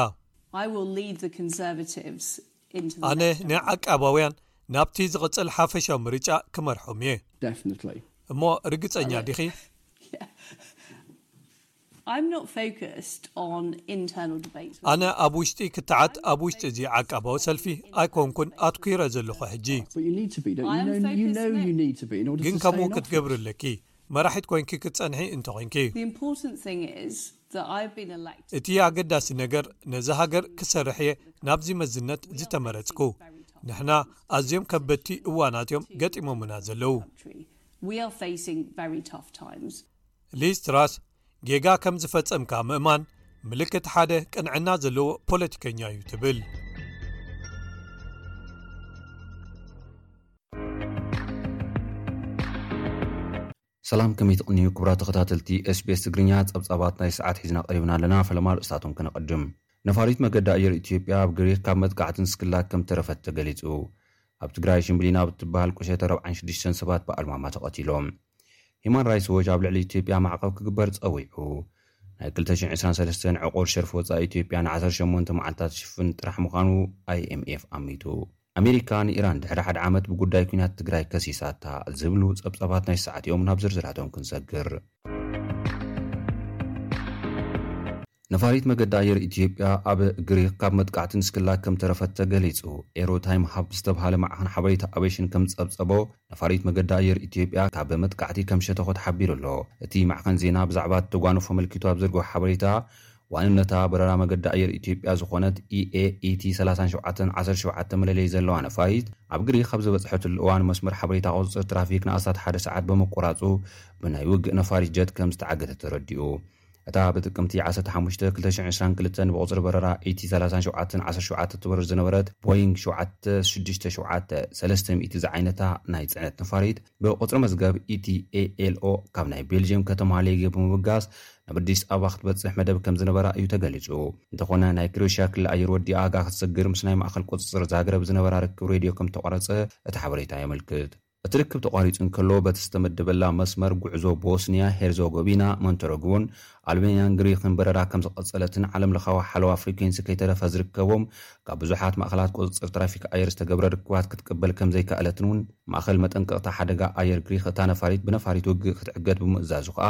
ኣነ ንዓቃባውያን ናብቲ ዝቕጽል ሓፈሻዊ ምርጫ ክመርሖም እየ እሞ ርግጸኛ ዲኺ ኣነ ኣብ ውሽጢ ክትዓት ኣብ ውሽጢ እዚ ዓቃባዊ ሰልፊ ኣይኮንኩን ኣትኲረ ዘለኹ ሕጂ። ግን ከምኡ ክትገብሪ ኣለኪ መራሒት ኮይንኪ ክትጸንሒ እንተኾይንኪ። እቲ ኣገዳሲ ነገር ነዛ ሃገር ክሰርሕ እየ ናብዚ መዝነት ዝተመረጽኩ። ንሕና ኣዝዮም ከበድቲ እዋናት እዮም ገጢሞምና ዘለዉ። ሊዝ ትራስ ጌጋ ከም ዝፈጸምካ ምእማን ምልክት ሓደ ቅንዕና ዘለዎ ፖለቲከኛ እዩ ትብል። ሰላም ከመይ ትቕንዩ ክብራ ተኸታተልቲ ስቤስ ትግርኛ ጸብጻባት ናይ ሰዓት ሒዝና ቀሪብና ኣለና ፈለማ ርእስታቶም ከነቐድም ነፋሪት መገዲ ኣየር ኢትዮጵያ ኣብ ግሪኽ ካብ መጥቃዕትን ስክላ ከም ተረፈት ተገሊጹ ኣብ ትግራይ ሽምብሊን ኣብ እትበሃል ቁሸተ ርብዓን ሽዱሽተን ሰባት ብኣልማማ ተቐቲሎም። ሂማን ራይትስ ዎች ኣብ ልዕሊ ኢትዮጵያ ማዕቐብ ክግበር ጸዊዑ። ናይ ክልተ ሽሕን ዕስራን ሰለስተን ዕቑር ሸርፊ ወጻኢ ኢትዮጵያ ንዓሰርተ ሸሞንተ መዓልታት ዝሽፍን ጥራሕ ምዃኑ ኣይኤምኤፍ ኣሚቱ። ኣሜሪካ ንኢራን ድሕሪ ሓደ ዓመት ብጉዳይ ኲናት ትግራይ ከሲሳታ ዝብሉ ጸብጻባት ናይዚ ሰዓት'ዮም ናብ ዝርዝራቶም ክንሰግር። ነፋሪት መገዲ ኣየር ኢትዮጵያ ኣብ ግሪኽ ካብ መጥቃዕቲ ንስክላ ከም ተረፈት ተገሊጹ። ኤሮ ታይም ሃብ ዝተብሃለ ማዕኸን ሓበሬታ ኣቬሽን ከም ዝጸብጸቦ፣ ነፋሪት መገዲ ኣየር ኢትዮጵያ ካብ መጥቃዕቲ ከም ሸተኾት ሓቢሩ ኣሎ። እቲ ማዕኸን ዜና ብዛዕባ እቲ ተጓንፎ ኣመልኪቱ ኣብ ዘርግሖ ሓበሬታ፣ ዋንነታ በረራ መገዲ ኣየር ኢትዮጵያ ዝኾነት EAET ሰላሳን ሸውዓተን ዓሰርተ ሸውዓተ መለለዪ ዘለዋ ነፋሪት ኣብ ግሪኽ ኣብ ዝበጽሐትሉ እዋን መስመር ሓበሬታ ቁጽጽር ትራፊክ ንኣስታት ሓደ ሰዓት ብምቁራጹ ብናይ ውግእ ነፋሪት ጀት ከምዝተዓገተት ተረዲኡ። እታ ብጥቅምቲ ዓሰርተ ሓሙሽተ ክልተ ሽሕን ዕስራን ክልተን ብቁጽሪ በረራ ኢቲ ሰላሳን ሸውዓተን ዓሰርተ ሸውዓተ እትበርር ዝነበረት ቦይንግ ሸውዓተ ሽዱሽተ ሸውዓተ ሰለስተ ሚእቲ ዝዓይነታ ናይ ጽዕነት ነፋሪት ብቁጽሪ መዝገብ ETALO ካብ ናይ ቤልጅየም ከተማ ሌጌ ብምብጋስ ናብ ኣዲስ ኣበባ ክትበጽሕ መደብ ከም ዝነበራ እዩ ተገሊጹ። እንተኾነ ናይ ክሮኤሽያ ክሊ ኣየር ወዲኣ ኣጋ ክትሰግር ምስ ናይ ማእከል ቁጽጽር ዛግረብ ዝነበራ ርክብ ሬድዮ ከም እተቋረጸ እቲ ሓበሬታ የመልክት። እቲ ርክብ ተቋሪጹ እንከሎ በቲ ዝተመደበላ መስመር ጉዕዞ ቦስንያ ሄርዞጎቪና፣ ሞንተረግቦን፣ ኣልቤንያን ግሪኽን በረራ ከም ዝቐጸለትን ዓለምለኻዊ ሓለዋ ፍሪኬንሲ ከይተረፈ ዝርከቦም ካብ ብዙሓት ማእኸላት ቁፅፅር ትራፊክ ኣየር ዝተገብረ ርክባት ክትቅበል ከምዘይከኣለትን እውን ማእኸል መጠንቀቕታ ሓደጋ ኣየር ግሪኽ እታ ነፋሪት ብነፋሪት ውግእ ክትዕገት ብምእዛዙ ከዓ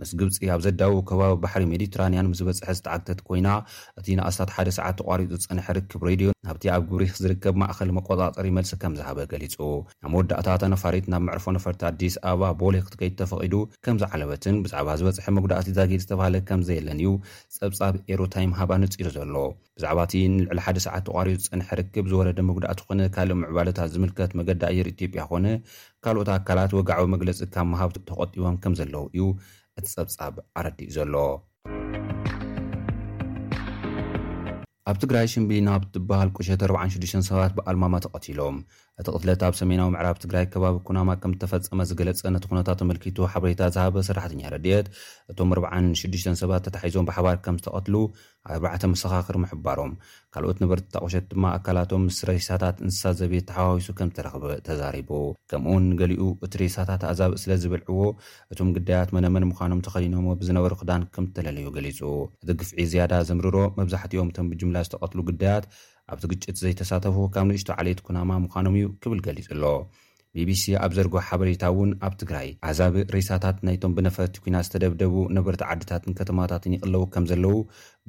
ምስ ግብፂ ኣብ ዘዳውብ ከባቢ ባሕሪ ሜዲትራንያን ምስ በፅሐ ዝተዓግተት ኮይና እቲ ንኣስታት ሓደ ሰዓት ተቋሪፁ ዝፀንሐ ርክብ ሬድዮ ናብቲ ኣብ ግሪኽ ዝርከብ ማእኸል መቆፃፀሪ መልሲ ከምዝሃበ ገሊፁ። ኣብ መወዳእታ እታ ነፋሪት ናብ መዕርፎ ነፈርቲ ኣዲስ ኣበባ ቦሌ ክትከይድ ተፈቒዱ ከምዝዓለበትን ብዛዕባ ዝበፅሐ መጉዳእቲ ዛጊድ ዝተብሃለ ከምዘየለን እዩ ፀብፃብ ኤሩ ታይም ሃብ ኣነፂሩ ዘሎ። ብዛዕባ እቲ ንልዕሊ ሓደ ሰዓት ተቋሪፁ ዝፀንሐ ርክብ፣ ዝወረደ መጉዳእቲ ኮነ ካልእ ምዕባለታት ዝምልከት መገዲ ኣየር ኢትዮጵያ ኮነ ካልኦት ኣካላት ወግዓዊ መግለፂ ካብ ምሃብ ተቖጢቦም ከምዘለዉ እዩ እቲ ፀብፃብ ኣረዲኡ ዘሎ። ኣብ ትግራይ ሽምብሊኖ ኣብ እትበሃል ቁሸት ኣርብዓን ሽዱሽተን ሰባት ብኣልማማ ተቐቲሎም። እቲ ቅትለት ኣብ ሰሜናዊ ምዕራብ ትግራይ ከባቢ ኩናማ ከም እተፈጸመ ዝገለጸ ነቲ ኩነታት ኣመልኪቱ ሓበሬታ ዝሃበ ሰራሕተኛ ረድኤት እቶም ኣርብዓን ሽዱሽተን ሰባት ተታሒዞም ብሓባር ከም ዝተቐትሉ ኣርባዕተ መሰኻኽር ምሕባሮም፣ ካልኦት ነበርቲ'ታ ቁሸት ድማ ኣካላቶም ምስ ሬሳታት እንስሳ ዘቤት ተሓዋዊሱ ከም እተረኽበ ተዛሪቡ። ከምኡ'ውን ንገሊኡ እቲ ሬሳታት ኣዛብእ ስለ ዝበልዕዎ፣ እቶም ግዳያት መነመን ምዃኖም ተኸዲኖምዎ ብዝነበሩ ክዳን ከም እተለለዩ ገሊጹ። እቲ ግፍዒ ዝያዳ ዘምርሮ፣ መብዛሕትኦም እቶም ብጅምላ ዝተቐትሉ ግዳያት፣ ኣብቲ ግጭት ዘይተሳተፉ ካብ ንእሽቶ ዓሌት ኩናማ ምዃኖም'ዩ ክብል ገሊጹ'ሎ። ቢቢሲ ኣብ ዘርግሖ ሓበሬታ እውን ኣብ ትግራይ ኣዛብእ ሬሳታት ናይቶም ብነፈርቲ ኲናት ዝተደብደቡ ነበርቲ ዓድታትን ከተማታትን ይቕለዉ ከም ዘለዉ፣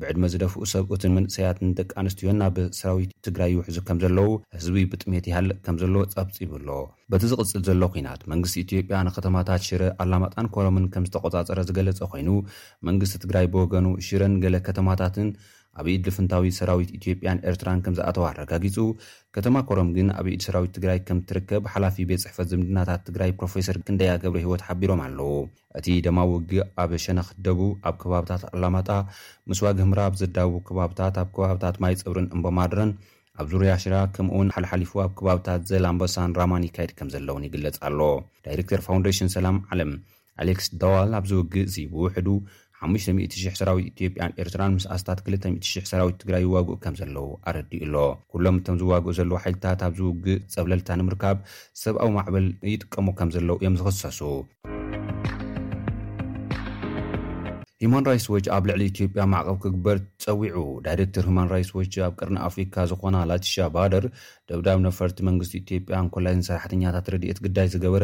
ብዕድመ ዝደፍኡ ሰብኡትን መንእሰያትን ደቂ ኣንስትዮን ናብ ሰራዊት ትግራይ ይውሕዙ ከም ዘለዉ፣ ህዝቢ ብጥሜት ይሃልቕ ከም ዘሎ ጸብጺቡ ኣሎ። በቲ ዝቕጽል ዘሎ ኲናት መንግስቲ ኢትዮጵያ ንከተማታት ሽረ፣ ኣላማጣን ኮረምን ከም ዝተቖጻጸረ ዝገለጸ ኮይኑ፣ መንግስቲ ትግራይ ብወገኑ ሽረን ገለ ከተማታትን፣ ኣብ ኢድ ልፍንታዊ ሰራዊት ኢትዮጵያን ኤርትራን ከምዝኣተዋ ኣረጋጊጹ። ከተማ ኮረም ግን ኣብ ኢድ ሰራዊት ትግራይ ከምትርከብ ሓላፊ ቤት ጽሕፈት ዝምድናታት ትግራይ ፕሮፌሰር ክንደያ ገብረሂወት ሓቢሮም ኣለው። እቲ ደማዊ ውግእ ኣብ ሸነኽ ደቡብ ኣብ ከባብታት ኣላማጣ፣ ምስዋግ ህምራ ኣብ ዘዳውቡ ከባብታት፣ ኣብ ከባብታት ማይጸብርን እምቦማድረን፣ ኣብ ዙርያ ሽራ ከምኡ'ውን ሓልሓሊፉ ኣብ ከባብታት ዘላምበሳን ራማን ይካየድ ከምዘለውን ይግለጽ ኣሎ። ዳይሬክተር ፋውንዴሽን ሰላም ዓለም ኣሌክስ ደዋል ኣብዚ ውግእ እዚ ብውሕዱ ሓሙሽተ ሚእቲ ሽሕ ሰራዊት ኢትዮጵያን ኤርትራን ምስ ኣስታት ክልተ ሚእቲ ሽሕ ሰራዊት ትግራይ ይዋግኡ ከም ዘለዉ ኣረዲኡ ኣሎ። ኩሎም እቶም ዝዋግኡ ዘለዉ ሓይልታት ኣብዚ ውግእ ጸብለልታ ንምርካብ ሰብኣዊ ማዕበል ይጥቀሙ ከም ዘለዉ እዮም ዝኽሰሱ። ሁማን ራይትስ ዎች ኣብ ልዕሊ ኢትዮጵያ ማዕቐብ ክግበር ጸዊዑ። ዳይሬክተር ሁማን ራይትስ ዎች ኣብ ቀርኒ ኣፍሪካ ዝኾና ላቲሻ ባደር ደብዳብ ነፈርቲ መንግስቲ ኢትዮጵያ እንኮላይ ንሰራሕተኛታት ረድኤት ግዳይ ዝገበረ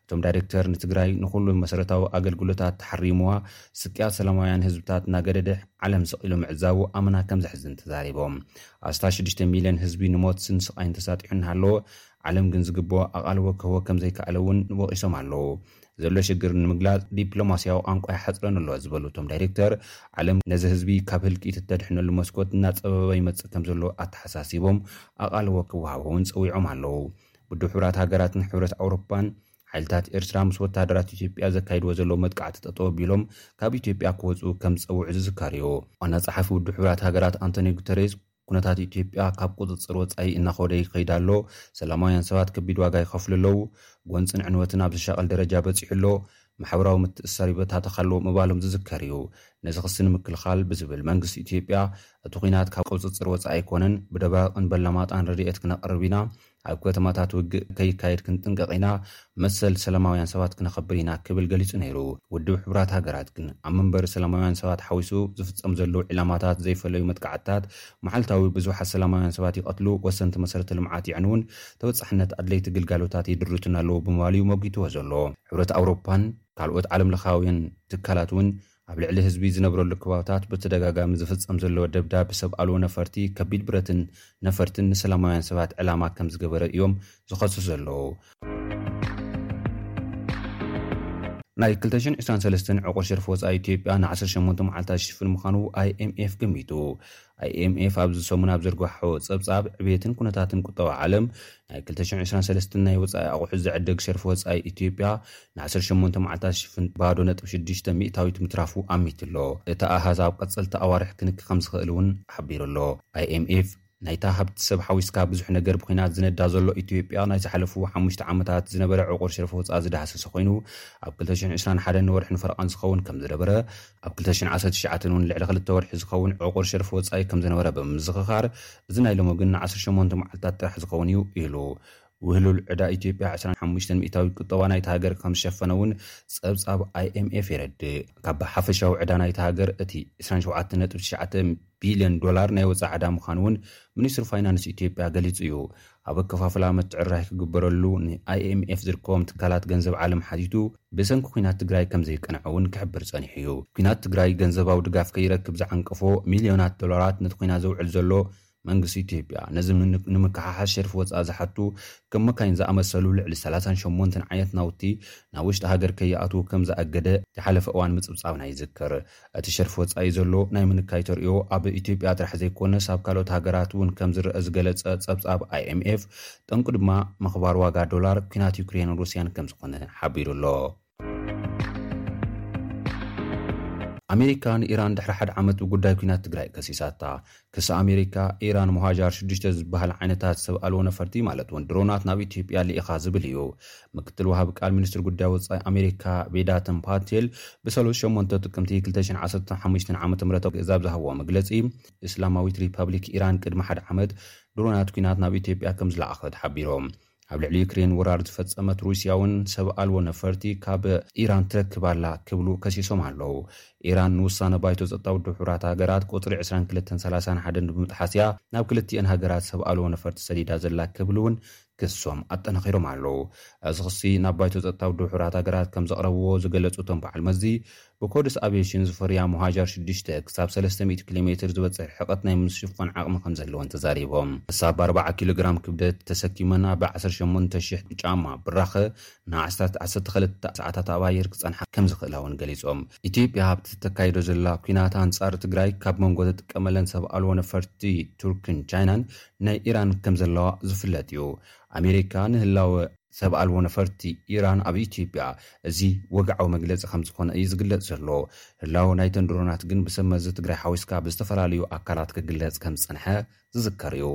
እቶም ዳይሬክተር ንትግራይ ንኹሉ መሰረታዊ ኣገልግሎታት ተሓሪሙዋ ስቅያት ሰላማውያን ህዝብታት እናገደደ ዓለም ስቕ ኢሉ ምዕዛቡ ኣመና ከም ዘሕዝን ተዛሪቦም። ኣስታት ሽዱሽተ ሚልዮን ህዝቢ ንሞትስን ስቓይን ተሳጢሑ እናሃለወ ዓለም ግን ዝግብኦ ኣቓልቦ ክህቦ ከም ዘይከኣለ እውን ወቒሶም ኣለዉ። ዘሎ ሽግር ንምግላፅ ዲፕሎማሲያዊ ቋንቋ ይሓፅረን ኣሎ ዝበሉ እቶም ዳይሬክተር ዓለም ነዚ ህዝቢ ካብ ህልቂት እተድሕነሉ መስኮት እናፀበበ ይመፅእ ከም ዘሎ ኣተሓሳሲቦም ኣቓልቦ ክወሃቦ እውን ፀዊዖም ኣለዉ። ውድብ ሕቡራት ሃገራትን ሕብረት ኣውሮፓን፣ ሓይልታት ኤርትራ ምስ ወተሃደራት ኢትዮጵያ ዘካይድዎ ዘለዉ መጥቃዕቲ ጠጠው ኣቢሎም ካብ ኢትዮጵያ ክወጽኡ ከም ዝጸውዑ ዝዝከር'ዩ። ዋና ጸሓፊ ውድብ ሕቡራት ሃገራት ኣንቶንዮ ጉተሬዝ፣ ኩነታት ኢትዮጵያ ካብ ቁጽጽር ወጻኢ እናኾደ ይኸይድ ኣሎ፣ ሰላማውያን ሰባት ከቢድ ዋጋ ይኸፍሉ ኣለዉ፣ ጎንጽን ዕንወትን ኣብ ዘሻቕል ደረጃ በጺሑ ኣሎ፣ ማሕበራዊ ምትእስሳር ይበታተኽ ኣሎ ምባሎም ዝዝከር'ዩ። ነዚ ክሲ ንምክልኻል ብዝብል፣ መንግስቲ ኢትዮጵያ፣ እቲ ኵናት ካብ ቁጽጽር ወጻኢ ኣይኮነን፣ ብደባርቕን በላማጣን ረድኤት ክነቕርብ ኢና፣ ኣብ ከተማታት ውግእ ከይካየድ ክንጥንቀቕ ኢና፣ መሰል ሰላማውያን ሰባት ክነኸብር ኢና ክብል ገሊጹ ነይሩ። ውድብ ሕቡራት ሃገራት ግን ኣብ መንበሪ ሰላማውያን ሰባት ሓዊሱ ዝፍጸሙ ዘለዉ ዒላማታት ዘይፈለዩ መጥቃዕትታት፣ መዓልታዊ ብዙሓት ሰላማውያን ሰባት ይቐትሉ፣ ወሰንቲ መሰረተ ልምዓት የዕንዉን ተበጻሕነት ኣድለይቲ ግልጋሎታት ይድርቱን ኣለዉ ብምባል'ዩ ሞጒትዎ ዘሎ። ሕብረት ኣውሮፓን ካልኦት ዓለምለኻውያን ትካላት'ውን ኣብ ልዕሊ ህዝቢ ዝነብረሉ ከባብታት ብተደጋጋሚ ዝፍጸም ዘሎ ደብዳብ ብሰብ ኣልቦ ነፈርቲ፣ ከቢድ ብረትን ነፈርትን ንሰላማውያን ሰባት ዕላማ ከም ዝገበረ እዮም ዝኸሱ ዘለዉ። ናይ ክልተ ሽሕን ዕስራን ሰለስተን ዕቑር ሸርፊ ወጻኢ ኢትዮጵያ ንዓሰርተ ሸሞንተ መዓልታት ይሽፍን ምዃኑ ኣይኤምኤፍ ገሚቱ። ኣይኤምኤፍ ኣብዚ ሰሙን ኣብ ዘርጓሖ ጸብጻብ፣ ዕብየትን ኩነታትን ቁጠባ ዓለም ናይ ክልተ ሽሕን ዕስራን ሰለስተን ናይ ወጻኢ ኣቑሑት ዝዕደግ ሸርፊ ወጻኢ ኢትዮጵያ ንዓሰርተ ሸሞንተ መዓልታት ዝሽፍን ባዶ ነጥቢ ሽዱሽተ ሚእታዊት ምትራፉ ኣሚቱ ኣሎ። እቲ ኣሃዝ ኣብ ቐጸልቲ ኣዋርሕ ክንኪ ከምዝኽእል እውን ሓቢሩ ኣሎ። IMF ናይታ ሃብቲ ሰብ ሓዊስካ ብዙሕ ነገር ብኲናት ዝነዳ ዘሎ ኢትዮጵያ ናይ ዝሓለፉ ሓሙሽተ ዓመታት ዝነበረ ዕቑር ሸርፊ ወጻኢ ዝዳህሰሰ ኮይኑ ኣብ ክልተ ሽሕን ዕስራን ሓደን ወርሕን ፈረቓን ዝኸውን ከምዝነበረ ኣብ ክልተ ሽሕን ዓሰርተ ትሽዓተን እውን ልዕሊ ክልተ ወርሒ ዝኸውን ዕቑር ሸርፊ ወጻኢ ከም ዝነበረ ብምዝኽኻር፣ እዚ ናይ ሎሚ ግን ንዓሰርተ ሸሞንተ መዓልትታት ጥራሕ ዝኸውን እዩ ኢሉ። ውህሉል ዕዳ ኢትዮጵያ ዕስራን ሓሙሽተን ሚእታዊት ቁጠባ ናይታ ሃገር ከም ዝሸፈነ እውን ጸብጻብ ኣይኤምኤፍ የረድእ። ካብ ሓፈሻዊ ዕዳ ናይታ ሃገር እቲ ዕስራን ሸውዓተን ነጥቢ ትሽዓተ ቢልዮን ዶላር ናይ ወጻኢ ዕዳ ምዃኑ እውን ሚኒስትሪ ፋይናንስ ኢትዮጵያ ገሊጹ እዩ። ኣብ ኣከፋፍላ ምትዕርራይ ክግበረሉ ንኣይኤምኤፍ ዝርከቦም ትካላት ገንዘብ ዓለም ሓቲቱ ብሰንኪ ኲናት ትግራይ ከምዘይቀንዐ እውን ክሕብር ፀኒሑ እዩ። ኲናት ትግራይ ገንዘባዊ ድጋፍ ከይረክብ ዝዓንቀፎ ሚልዮናት ዶላራት ነቲ ኲናት ዘውዕል ዘሎ መንግስቲ ኢትዮጵያ ነዚ ንምክሕሓስ ሸርፊ ወፃኢ ዝሓቱ ከም መካይን ዝኣመሰሉ ልዕሊ ሰላሳን ሸሞንተን ዓይነት ናውቲ ናብ ውሽጢ ሃገር ከይኣትዉ ከምዝኣገደ ዝሓለፈ እዋን ምፅብፃብና ይዝከር። እቲ ሸርፊ ወጻኢ ዘሎ ናይ ምንካይ ተርእዮ ኣብ ኢትዮጵያ ጥራሕ ዘይኮነስ ኣብ ካልኦት ሃገራት እውን ከምዝረኣ ዝገለጸ ጸብጻብ ኣይኤምኤፍ፣ ጠንቁ ድማ ምኽባር ዋጋ ዶላር፣ ኲናት ዩክሬንን ሩስያን ከምዝኾነ ሓቢሩ ኣሎ። ኣሜሪካ ንኢራን ድሕሪ ሓደ ዓመት ብጉዳይ ኲናት ትግራይ ከሲሳታ። ክሲ ኣሜሪካ፣ ኢራን ሞሃጃር ሽዱሽተ ዝበሃል ዓይነታት ሰብ ኣልቦ ነፈርቲ ማለት እውን ድሮናት ናብ ኢትዮጵያ ልኢኻ ዝብል እዩ። ምክትል ወሃቢ ቃል ሚኒስትሪ ጉዳይ ወፃኢ ኣሜሪካ ቬዳተን ፓቴል ብሰሉስ ሸሞንተ ጥቅምቲ ክልተ ሽሕን ዓሰርተ ሓሙሽተን ዓመተ ምህረት ኣብ ዝሃብዎ መግለፂ እስላማዊት ሪፐብሊክ ኢራን ቅድሚ ሓደ ዓመት ድሮናት ኲናት ናብ ኢትዮጵያ ከምዝለኣኸት ሓቢሮም። ኣብ ልዕሊ ዩክሬን ወራር ዝፈጸመት ሩስያ'ውን ሰብ ኣልቦ ነፈርቲ ካብ ኢራን ትረክብ ኣላ ክብሉ ከሲሶም ኣለው። ኢራን ንውሳነ ባይቶ ጸጥታ ውድብ ሕቡራት ሃገራት ቁጽሪ ዕስራን ክልተን ሰላሳን ሓደን ብምጥሓስ'ያ ናብ ክልቲኤን ሃገራት ሰብ ኣልቦ ነፈርቲ ሰዲዳ ዘላ ክብል'ውን ክሶም ኣጠናኺሮም ኣለው። እዚ ክሲ ናብ ባይቶ ጸጥታ ውድብ ሕቡራት ሃገራት ከምዘቕረብዎ ዝገለጹ እቶም በዓል መዚ፣ ብኮድስ ኣቪዬሽን ዝፍርያ ሞሃጃር ሽዱሽተ ክሳብ ሰለስተ ሚእቲ ኪሎ ሜትር ዝበጽሕ ርሕቐት ናይ ምሽፋን ዓቕሚ ከምዘለወን ተዛሪቦም። ክሳብ ኣርብዓ ኪሎ ግራም ክብደት ተሰኪመን ኣብ ዓሰርተ ሸሞንተ ሽሕ ጫማ ብራኸ ንኣስታት ዓሰርተ ክልተ ሰዓታት ኣብ ኣየር ክጸንሓ ከምዝኽእላ'ውን ገሊጾም። ኢትዮጵያ ኣብቲ እተካይዶ ዘላ ኲናት ኣንጻር ትግራይ ካብ መንጎ እትጥቀመለን ሰብ ኣልቦ ነፈርቲ ቱርክን ቻይናን ናይ ኢራን ከምዘለዋ ዝፍለጥ'ዩ። ኣሜሪካ ንህላወ። ሰብ ኣልቦ ነፈርቲ ኢራን ኣብ ኢትዮጵያ፣ እዚ ወግዓዊ መግለጺ ከም ዝኾነ እዩ ዝግለጽ ዘሎ። ህላወ ናይተን ድሮናት ግን ብሰብ መዚ ትግራይ ሓዊስካ ብዝተፈላለዩ ኣካላት ክግለጽ ከም ዝጸንሐ ዝዝከር እዩ።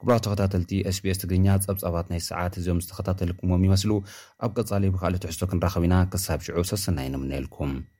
ክቡራት ተኸታተልቲ SBS ትግርኛ ጸብጻባት ናይ ሰዓት እዚኦም ዝተኸታተልኩምዎም ይመስሉ። ኣብ ቀጻሊ ብካልእ ትሕዝቶ ክንራኸብ ኢና። ክሳብ ሽዑ ሰሰናዩ ንምነየልኩም።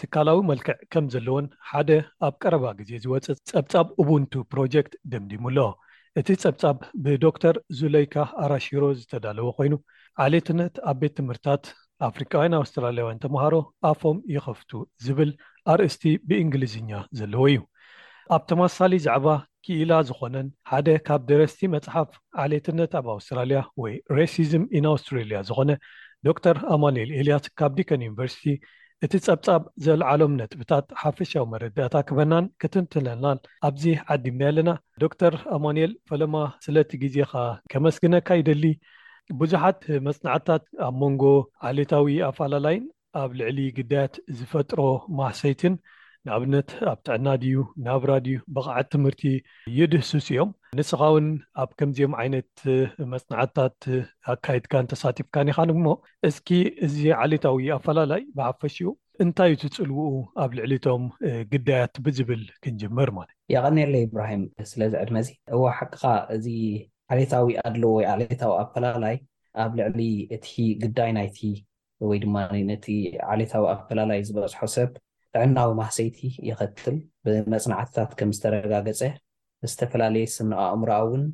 ትካላዊ መልክዕ ከም ዘለዎን ሓደ ኣብ ቀረባ ግዜ ዝወጸ ጸብጻብ ኡቡንቱ ፕሮጀክት ደምዲሙ ኣሎ። እቲ ጸብጻብ ብዶክተር ዙለይካ ኣራሺሮ ዝተዳለወ ኮይኑ፣ ዓሌትነት ኣብ ቤት ትምህርታት፣ ኣፍሪቃውያን ኣውስትራልያውያን ተመሃሮ ኣፎም ይኸፍቱ ዝብል ኣርእስቲ ብእንግሊዝኛ ዘለዎ እዩ። ኣብ ተመሳሳሊ ዛዕባ ክኢላ ዝኾነን ሓደ ካብ ደረስቲ መጽሓፍ ዓሌትነት ኣብ ኣውስትራልያ ወይ Racism in Australia ዝኾነ ዶክተር ኣማኑኤል ኤልያስ ካብ ዲከን ዩኒቨርሲቲ እቲ ጸብጻብ ዘልዓሎም ነጥብታት ሓፈሻዊ መረዳእታ ክበናን ክትንትነልናን ኣብዚ ዓዲምናዮ ኣለና። ዶክተር ኣማኑኤል ፈለማ ስለቲ ግዜኻ ከመስግነካ ይደሊ። ብዙሓት መጽናዕትታት ኣብ መንጎ ዓሌታዊ ኣፋላላይን ኣብ ልዕሊ ግዳያት ዝፈጥሮ ማህሰይትን ንኣብነት ኣብ ጥዕና ድዩ ናብራ ድዩ ብቕዓት ትምህርቲ ይድህስሱ እዮም። ንስኻውን ኣብ ከምዚኦም ዓይነት መጽናዕትታት ኣካይድካን ተሳቲፍካን ኢኻን እሞ እስኪ እዚ ዓሌታዊ ኣፈላላይ ብሓፈሽኡ እንታይ እዩ እቲ ጽልውኡ ኣብ ልዕሊ እቶም ግዳያት ብዝብል ክንጅምር ማለት እዩ። የቐንየለይ ኢብራሂም ስለዚ ዕድመዚ። እወ ሓቅኻ እዚ ዓሌታዊ ኣድልዎ ወይ ዓሌታዊ ኣፈላላይ ኣብ ልዕሊ እቲ ግዳይ ናይቲ ወይ ድማ ነቲ ዓሌታዊ ኣፈላላይ ዝበጽሖ ሰብ ጥዕናዊ ማህሰይቲ የኸትል። ብመጽናዕትታት ከም ዝተረጋገጸ ዝተፈላለየ ስነ-ኣእምሮኣውን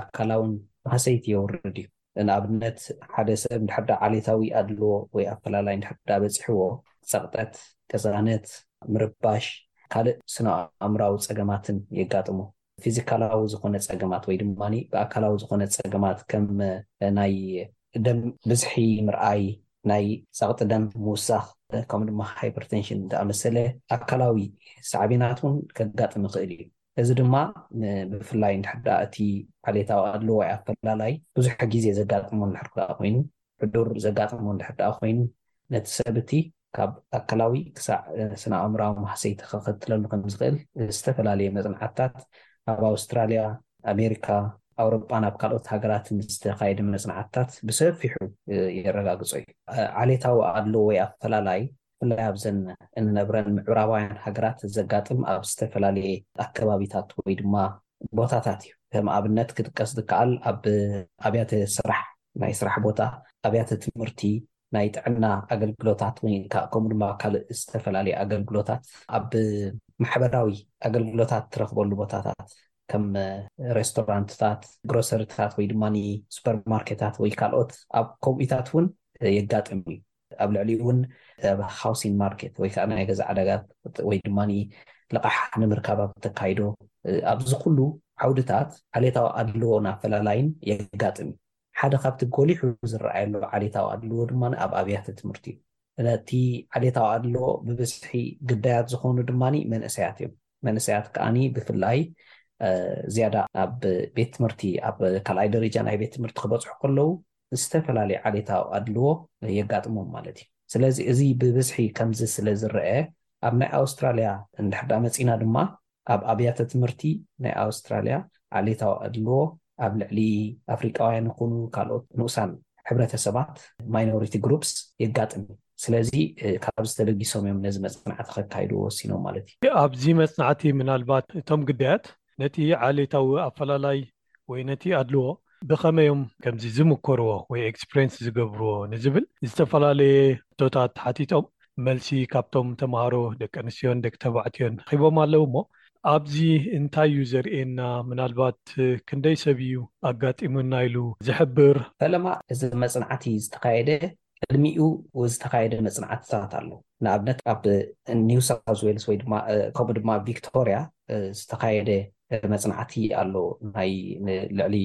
ኣካላውን ማህሰይቲ የውርድ እዩ። ንኣብነት ሓደ ሰብ እንድሕር ድኣ ዓሌታዊ ኣድልዎ ወይ ኣፈላላይ እንድሕር ድኣ በጺሕዎ፣ ጸቕጠት፣ ቅዛነት፣ ምርባሽ፣ ካልእ ስነ-ኣእምሮኣዊ ጸገማትን የጋጥሞ። ፊዚካላዊ ዝኾነ ጸገማት ወይ ድማ ብኣካላዊ ዝኾነ ጸገማት ከም ናይ ደም ብዝሒ ምርኣይ፣ ናይ ጸቕጢ ደም ምውሳኽ ከምኡ ድማ ሃይፐርተንሽን ዝኣመሰለ ኣካላዊ ሳዕቤናት እውን ከጋጥም ይኽእል እዩ። እዚ ድማ ብፍላይ እንድሕር ድኣ እቲ ዓሌታዊ ኣድልዎ ወይ ኣፈላላይ ብዙሕ ግዜ ዘጋጥሞ እንድሕር ድኣ ኮይኑ፣ ሕዱር ዘጋጥሞ እንድሕር ድኣ ኮይኑ፣ ነቲ ሰብ እቲ ካብ ኣካላዊ ክሳዕ ስነ-ኣእምሮኣዊ ማህሰይቲ ከኸትለሉ ከም ዝኽእል ዝተፈላለየ መጽናዕትታት ኣብ ኣውስትራልያ፣ ኣሜሪካ፣ ኣውሮጳን ኣብ ካልኦት ሃገራትን ዝተኻየደ መጽናዕትታት ብሰፊሑ የረጋግጾ እዩ። ዓሌታዊ ኣድልዎ ወይ ኣፈላላይ ብፍላይ ኣብዘን እንነብረን ምዕብራባውያን ሃገራት ዘጋጥም ኣብ ዝተፈላለየ ኣከባቢታት ወይ ድማ ቦታታት እዩ። ከም ኣብነት ክጥቀስ ዝከኣል ኣብ ኣብያተ ስራሕ፣ ናይ ስራሕ ቦታ፣ ኣብያተ ትምህርቲ፣ ናይ ጥዕና ኣገልግሎታት ወይ ከኣ ከምኡ ድማ ካልእ ዝተፈላለየ ኣገልግሎታት ኣብ ማሕበራዊ ኣገልግሎታት ትረኽበሉ ቦታታት ከም ሬስቶራንትታት፣ ግሮሰሪታት ወይ ድማ ሱፐርማርኬታት ወይ ካልኦት ኣብ ከምኡታት እውን የጋጥም እዩ። ኣብ ልዕሊኡ እውን ኣብ ሃውሲንግ ማርኬት ወይ ከዓ ናይ ገዛ ዕዳጋ ወይ ድማ ልቓሕ ንምርካብ ኣብ እተካይዶ ኣብዚ ኩሉ ዓውድታት ዓሌታዊ ኣድልዎን ኣፈላላይን የጋጥም እዩ። ሓደ ካብቲ ጎሊሑ ዝረኣየሉ ዓሌታዊ ኣድልዎ ድማ ኣብ ኣብያተ ትምህርቲ እዩ። ነቲ ዓሌታዊ ኣድልዎ ብብዝሒ ግዳያት ዝኾኑ ድማ መንእሰያት እዮም። መንእሰያት ከዓ ብፍላይ ዝያዳ ኣብ ቤት ትምህርቲ ኣብ ካልኣይ ደረጃ ናይ ቤት ትምህርቲ ክበፅሑ ከለዉ ዝተፈላለየ ዓሌታዊ ኣድልዎ የጋጥሞም ማለት እዩ። ስለዚ እዚ ብብዝሒ ከምዚ ስለ ዝረኣ ኣብ ናይ ኣውስትራልያ እንድሕር ደኣ መጺእና ድማ ኣብ ኣብያተ ትምህርቲ ናይ ኣውስትራልያ ዓሌታዊ ኣድልዎ ኣብ ልዕሊ ኣፍሪቃውያን ይኹኑ ካልኦት ንኡሳን ሕብረተሰባት፣ Minority Groups፣ የጋጥም እዩ። ስለዚ ካብዚ ተበጊሶም እዮም ነዚ መጽናዕቲ ከካይድዎ ወሲኖም ማለት እዩ። ኣብዚ መጽናዕቲ ምናልባት እቶም ግዳያት ነቲ ዓሌታዊ ኣፈላላይ ወይ ነቲ ኣድልዎ ብኸመይ እዮም ከምዚ ዝምኮርዎ ወይ ኤክስፕሬንስ ዝገብርዎ ንዝብል ዝተፈላለየ ሕቶታት ሓቲቶም መልሲ ካብቶም ተምሃሮ ደቂ ኣንስትዮን ደቂ ተባዕትዮን ኺቦም ኣለዉ እሞ ኣብዚ እንታይ እዩ ዘርእየና ምናልባት ክንደይ ሰብ እዩ ኣጋጢሙና ኢሉ ዝሕብር? ፈለማ እዚ መጽናዕቲ ዝተኻየደ ቅድሚኡ ዝተኻየደ መጽናዕትታት ኣሎ። ንኣብነት ኣብ ኒው ሳውዝ ዌልስ ወይ ድማ ከምኡ ድማ ቪክቶርያ ዝተኻየደ መጽናዕቲ ኣሎ። ናይ ንልዕሊ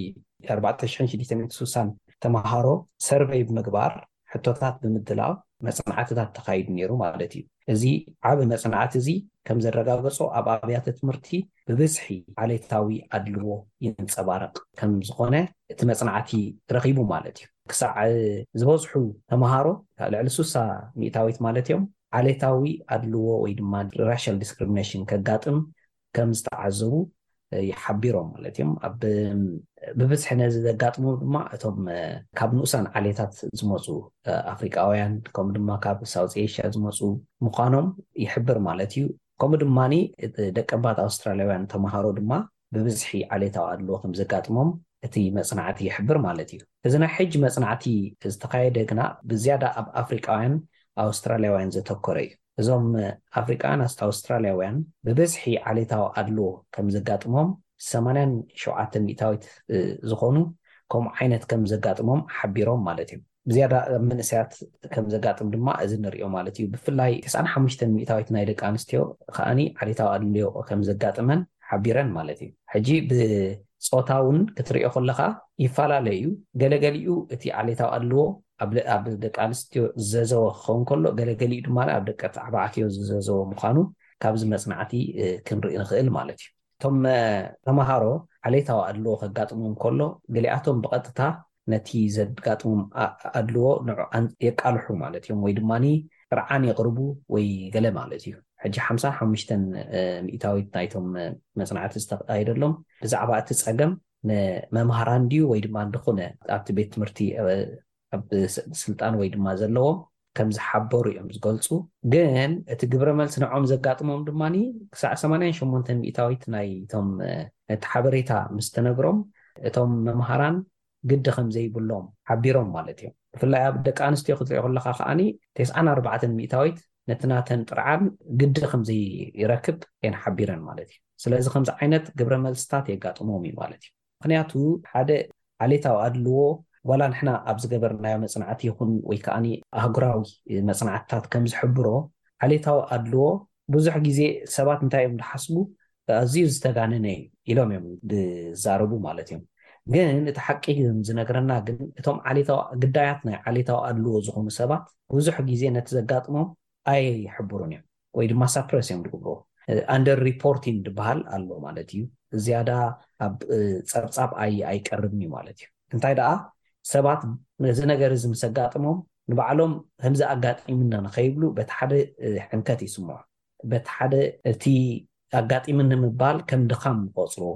ኣርባዕተ ሽሕን ሽዱሽተ ሚእትን ስሳን ተመሃሮ ሰርቨይ ብምግባር ሕቶታት ብምድላው መጽናዕትታት ተኻይዱ ነይሩ ማለት እዩ። እዚ ዓቢ መጽናዕቲ እዚ ከም ዘረጋገጾ ኣብ ኣብያተ ትምህርቲ ብብዝሒ ዓሌታዊ ኣድልዎ ይንጸባረቕ ከም ዝኾነ እቲ መጽናዕቲ ረኺቡ ማለት እዩ። ክሳዕ ዝበዝሑ ተመሃሮ፣ ልዕሊ ስሳ ሚእታዊት ማለት እዮም፣ ዓሌታዊ ኣድልዎ ወይ ድማ Racial Discrimination ከጋጥም ከም ዝተዓዘቡ ሓቢሮም ማለት እዮም። ኣብ ብብዝሒ ነዚ ዘጋጥሞም ድማ እቶም ካብ ንኡሳን ዓሌታት ዝመጹ ኣፍሪቃውያን ከምኡ ድማ ካብ ሳውዝ ኤሽያ ዝመጹ ምዃኖም ይሕብር ማለት እዩ። ከምኡ ድማ ደቀባት ኣውስትራልያውያን ተመሃሮ ድማ ብብዝሒ ዓሌታዊ ኣድልዎ ከም ዘጋጥሞም እቲ መጽናዕቲ ይሕብር ማለት እዩ። እዚ ናይ ሕጂ መጽናዕቲ ዝተኻየደ ግና ብዝያዳ ኣብ ኣፍሪቃውያን ኣውስትራልያውያን ዘተኮረ እዩ። እዞም ኣፍሪቃውያን ኣውስትራልያውያን ብብዝሒ ዓሌታዊ ኣድልዎ ከም ዘጋጥሞም ሰማንያን ሸውዓተ ሚእታዊት ዝኾኑ ከምኡ ዓይነት ከም ዘጋጥሞም ሓቢሮም ማለት እዩ። ብዝያዳ ኣብ መንእሰያት ከም ዘጋጥም ድማ እዚ ንሪኦ ማለት እዩ። ብፍላይ ተስዓን ሓሙሽተን ሚእታዊት ናይ ደቂ ኣንስትዮ ከኣኒ ዓሌታዊ ኣድልዮ ከም ዘጋጥመን ሓቢረን ማለት እዩ። ሕጂ ብጾታ እውን ክትሪኦ ከለኻ ይፈላለ እዩ። ገለ ገሊኡ እቲ ዓሌታዊ ኣድልዎ ኣብ ኣብ ደቂ ኣንስትዮ ዝዘዘወ ክኸውን ከሎ ገለ ገሊኡ ድማ ኣብ ደቂ ተባዕትዮ ዝዘዘወ ምዃኑ ካብዚ መጽናዕቲ ክንርኢ ንኽእል ማለት እዩ። እቶም ተመሃሮ ዓሌታዊ ኣድልዎ ከጋጥሞም ከሎ፣ ገሊኣቶም ብቐጥታ ነቲ ዘጋጥሞም ኣድልዎ ንዕኡ የቃልሑ ማለት እዮም ወይ ድማ ጥርዓን የቕርቡ ወይ ገለ ማለት እዩ። ሕጂ ሓምሳ ሓሙሽተ ሚእታዊት ናይቶም መጽናዕቲ ዝተኻየደሎም ብዛዕባ እቲ ጸገም ንመምሃራን ድዩ ወይ ድማ ንዝኹነ ኣብቲ ቤት ትምህርቲ ኣብ ስልጣን ወይ ድማ ዘለዎም ከም ዝሓበሩ እዮም ዝገልፁ። ግን እቲ ግብረ መልሲ ንዕኦም ዘጋጥሞም ድማ ክሳዕ ሰማንያን ሸሞንተን ሚኢታዊት ናይ እቶም ነቲ ሓበሬታ ምስ ተነግሮም እቶም መምሃራን ግዲ ከም ዘይብሎም ሓቢሮም ማለት እዮም። ብፍላይ ኣብ ደቂ ኣንስትዮ ክትሪኦ ከለኻ ከዓ ቴስዓን ኣርባዕተን ሚኢታዊት ነቲ ናተን ጥርዓን ግዲ ከም ዘይረክብ እየን ሓቢረን ማለት እዩ። ስለዚ ከምዚ ዓይነት ግብረ መልስታት የጋጥሞም እዩ ማለት እዩ። ምኽንያቱ ሓደ ዓሌታዊ ኣድልዎ ዋላ ንሕና ኣብ ዝገበርናዮ መጽናዕቲ ይኹን ወይ ከኣ ኣህጉራዊ መጽናዕትታት ከም ዝሕብሮ ዓሌታዊ ኣድልዎ ብዙሕ ግዜ ሰባት እንታይ እዮም ዝሓስቡ ኣዝዩ ዝተጋነነ እዩ ኢሎም እዮም ዝዛረቡ ማለት እዮም ግን እቲ ሓቂ ግን ዝነግረና ግን እቶም ዓሌታዊ ግዳያት ናይ ዓሌታዊ ኣድልዎ ዝኾኑ ሰባት ብዙሕ ግዜ ነቲ ዘጋጥሞም ኣይሕብሩን እዮም ወይ ድማ ሳፕረስ እዮም ዝግብርዎ ኣንደር ሪፖርቲንግ ድበሃል ኣሎ ማለት እዩ ዝያዳ ኣብ ፀብፃብ ኣይቀርብን እዩ ማለት እዩ እንታይ ደኣ ሰባት ነዚ ነገር እዚ ምስ ኣጋጥሞም ንባዕሎም ከምዚ ኣጋጢሙና ንኸይብሉ በቲ ሓደ ሕንከት ይስምዖ በቲ ሓደ እቲ ኣጋጢሙ ንምባል ከም ድኻም ይቆፅርዎ